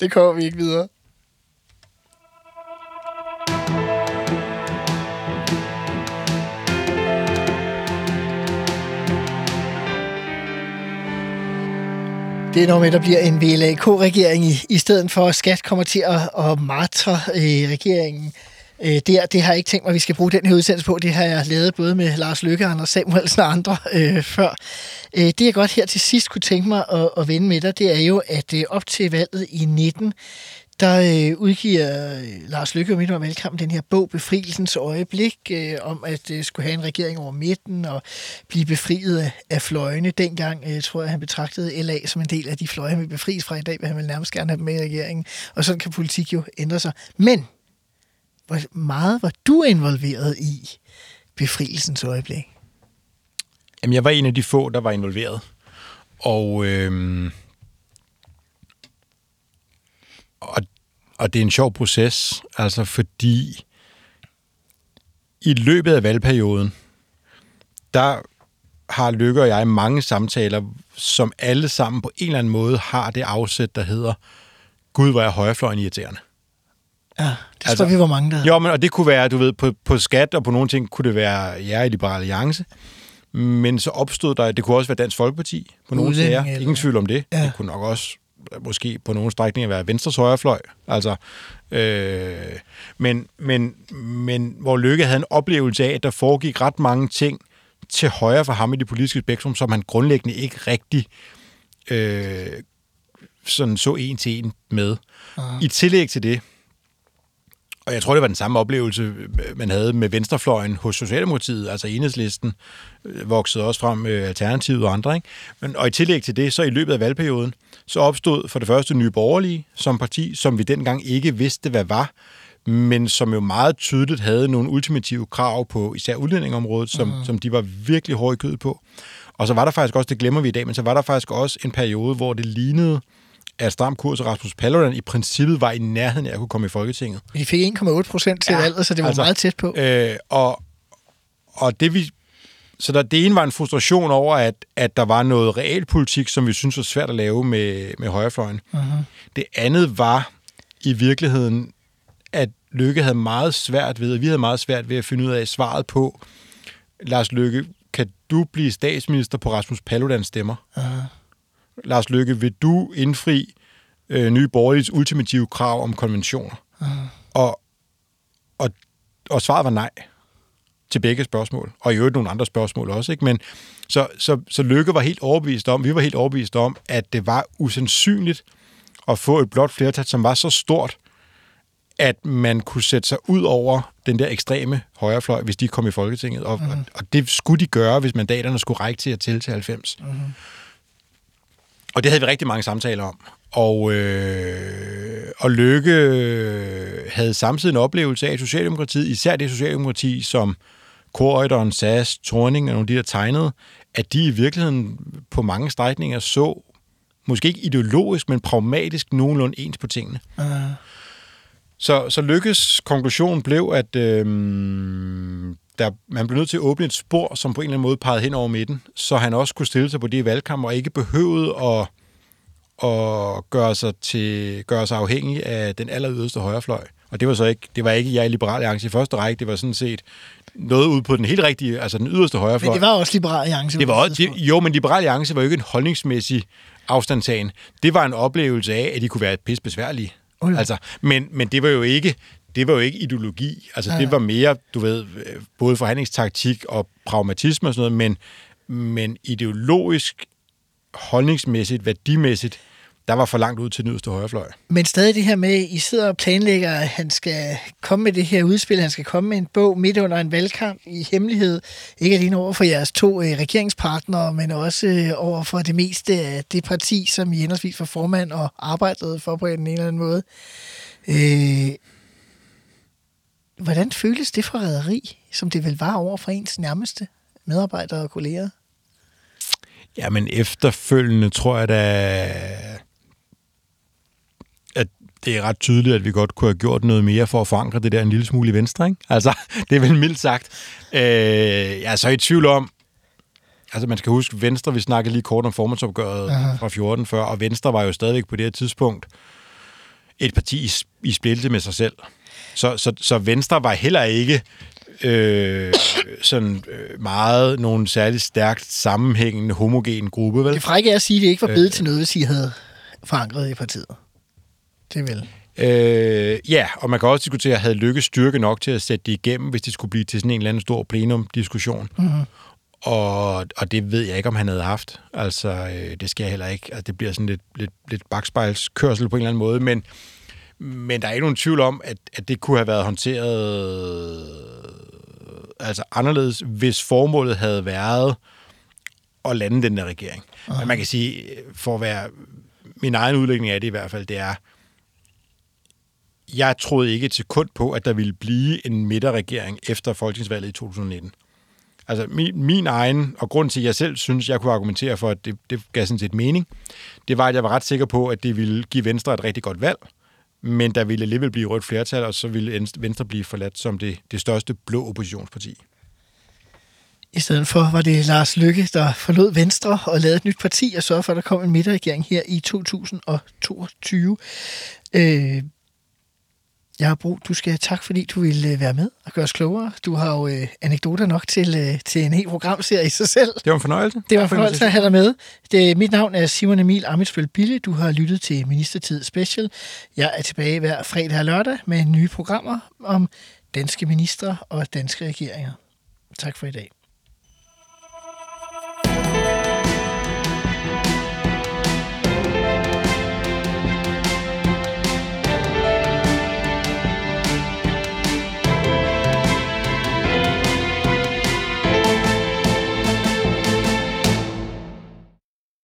det kommer vi ikke videre. Det er noget med, at der bliver en VLAK-regering i, i stedet for, at skat kommer til at, at martre øh, regeringen. Øh, det, det har jeg ikke tænkt mig, at vi skal bruge den her udsendelse på. Det har jeg lavet både med Lars Løkke, Anders Samuelsen og andre øh, før. Øh, det jeg godt her til sidst kunne tænke mig at, at vende med dig, det er jo, at øh, op til valget i 19, der øh, udgiver øh, Lars Løkke og midt om valgkampen den her bog, Befrielsens øjeblik, øh, om at øh, skulle have en regering over midten og blive befriet af, af fløjene. Dengang øh, tror jeg, han betragtede LA som en del af de fløje, han vil befries fra i dag, vil han vil nærmest gerne have dem med i regeringen. Og sådan kan politik jo ændre sig. Men hvor meget var du involveret i befrielsens øjeblik? Jamen, jeg var en af de få, der var involveret. Og, øhm, og, og det er en sjov proces, altså fordi i løbet af valgperioden, der har Lykke og jeg mange samtaler, som alle sammen på en eller anden måde har det afsæt, der hedder, Gud, hvor er højrefløjen irriterende. Ja, det altså, tror vi var mange, der Jo, men, og det kunne være, du ved, på, på skat og på nogle ting kunne det være jer i Liberale Alliance. Men så opstod der, det kunne også være Dansk Folkeparti på nogle sager. Ingen tvivl om det. Ja. Det kunne nok også måske på nogle strækninger være Venstres højrefløj. Altså, øh, men, men, men hvor Lykke havde en oplevelse af, at der foregik ret mange ting til højre for ham i det politiske spektrum, som han grundlæggende ikke rigtig øh, sådan så en til en med. Aha. I tillæg til det, og jeg tror, det var den samme oplevelse, man havde med venstrefløjen hos Socialdemokratiet, altså enhedslisten, øh, voksede også frem med Alternativet og andre. Ikke? Men, og i tillæg til det, så i løbet af valgperioden, så opstod for det første Nye Borgerlige som parti, som vi dengang ikke vidste, hvad var, men som jo meget tydeligt havde nogle ultimative krav på især udlændingområdet, som, uh-huh. som de var virkelig hårde i kødet på. Og så var der faktisk også, det glemmer vi i dag, men så var der faktisk også en periode, hvor det lignede, at Stram Kurs og Rasmus Paludan i princippet var i nærheden af at kunne komme i Folketinget. De fik 1,8 procent til ja, valget, så det var altså, meget tæt på. Øh, og, og det vi... Så der, det ene var en frustration over, at, at der var noget realpolitik, som vi synes var svært at lave med, med højrefløjen. Uh-huh. Det andet var i virkeligheden, at Lykke havde meget svært ved, vi havde meget svært ved at finde ud af svaret på, Lars Lykke, kan du blive statsminister på Rasmus Paludans stemmer? Uh-huh. Lars Lykke, vil du indfri øh, nye borgerlige ultimative krav om konventioner? Uh-huh. Og, og, og svaret var nej til begge spørgsmål, og i øvrigt nogle andre spørgsmål også. Ikke? Men så, så, så Lykke var helt overbevist om, vi var helt overbevist om, at det var usandsynligt at få et blot flertal, som var så stort, at man kunne sætte sig ud over den der ekstreme højrefløj, hvis de kom i Folketinget. Og, mm. og det skulle de gøre, hvis mandaterne skulle række til at tælle til 90. Mm. Og det havde vi rigtig mange samtaler om. Og, øh, og Lykke havde samtidig en oplevelse af, at Socialdemokratiet, især det Socialdemokrati, som Korøjderen, SAS, Torning og nogle af de der tegnede, at de i virkeligheden på mange strækninger så, måske ikke ideologisk, men pragmatisk nogenlunde ens på tingene. Uh. Så, så Lykkes konklusion blev, at øh, der, man blev nødt til at åbne et spor, som på en eller anden måde pegede hen over midten, så han også kunne stille sig på det valgkamp, og ikke behøvede at, at gøre, sig til, gøre sig afhængig af den aller yderste højrefløj. Og det var så ikke, det var ikke jeg i Liberal Alliance i første række, det var sådan set noget ud på den helt rigtige, altså den yderste højrefløj. Men det var også Liberal Alliance. Det var også, det, jo, men Liberal Alliance var jo ikke en holdningsmæssig afstandtagen. Det var en oplevelse af, at de kunne være et pis besværlige. Altså, men, men det var jo ikke det var jo ikke ideologi. Altså, ja. det var mere, du ved, både forhandlingstaktik og pragmatisme og sådan noget, men, men ideologisk, holdningsmæssigt, værdimæssigt, der var for langt ud til den yderste højrefløj. Men stadig det her med, at I sidder og planlægger, at han skal komme med det her udspil, han skal komme med en bog midt under en valgkamp i hemmelighed, ikke alene over for jeres to øh, regeringspartnere, men også øh, over for det meste af det parti, som I henholdsvis var formand og arbejdede for på en eller anden måde. Øh, hvordan føles det forræderi, som det vel var over for ens nærmeste medarbejdere og kolleger? Jamen efterfølgende tror jeg da, det er ret tydeligt, at vi godt kunne have gjort noget mere for at forankre det der en lille smule i venstre. Ikke? (laughs) Altså, det er vel mildt sagt. Øh, jeg er så i tvivl om, altså man skal huske, Venstre, vi snakkede lige kort om formandsopgøret Aha. fra 14 før, og Venstre var jo stadigvæk på det her tidspunkt et parti i, i splittelse med sig selv. Så, så, så Venstre var heller ikke øh, sådan øh, meget nogen særligt stærkt sammenhængende, homogen gruppe, vel? Det frække er at sige, at det ikke var blevet øh, til noget, hvis I havde forankret i partiet. Det vil. Øh, ja, og man kan også diskutere, havde Lykke styrke nok til at sætte det igennem, hvis det skulle blive til sådan en eller anden stor plenum-diskussion. Mm-hmm. Og, og det ved jeg ikke, om han havde haft. Altså, øh, det skal jeg heller ikke. Altså, det bliver sådan lidt, lidt, lidt bagspejlskørsel på en eller anden måde, men, men der er ikke nogen tvivl om, at, at det kunne have været håndteret altså anderledes, hvis formålet havde været at lande den der regering. Uh-huh. Men man kan sige, for at være min egen udlægning af det i hvert fald, det er, jeg troede ikke til kund på, at der ville blive en midterregering efter folketingsvalget i 2019. Altså min, min egen, og grund til, at jeg selv synes, jeg kunne argumentere for, at det, det gav sådan set mening, det var, at jeg var ret sikker på, at det ville give Venstre et rigtig godt valg, men der ville alligevel blive rødt flertal, og så ville Venstre blive forladt som det, det største blå oppositionsparti. I stedet for var det Lars Lykke, der forlod Venstre og lavede et nyt parti og sørgede for, at der kom en midterregering her i 2022. Øh, jeg har brug, du skal tak, fordi du ville øh, være med og gøre os klogere. Du har jo øh, anekdoter nok til, øh, til en hel programserie i sig selv. Det var en fornøjelse. Det var en fornøjelse at have dig med. Det, mit navn er Simon Emil Amitsbøl Bille. Du har lyttet til Ministertid Special. Jeg er tilbage hver fredag og lørdag med nye programmer om danske ministre og danske regeringer. Tak for i dag.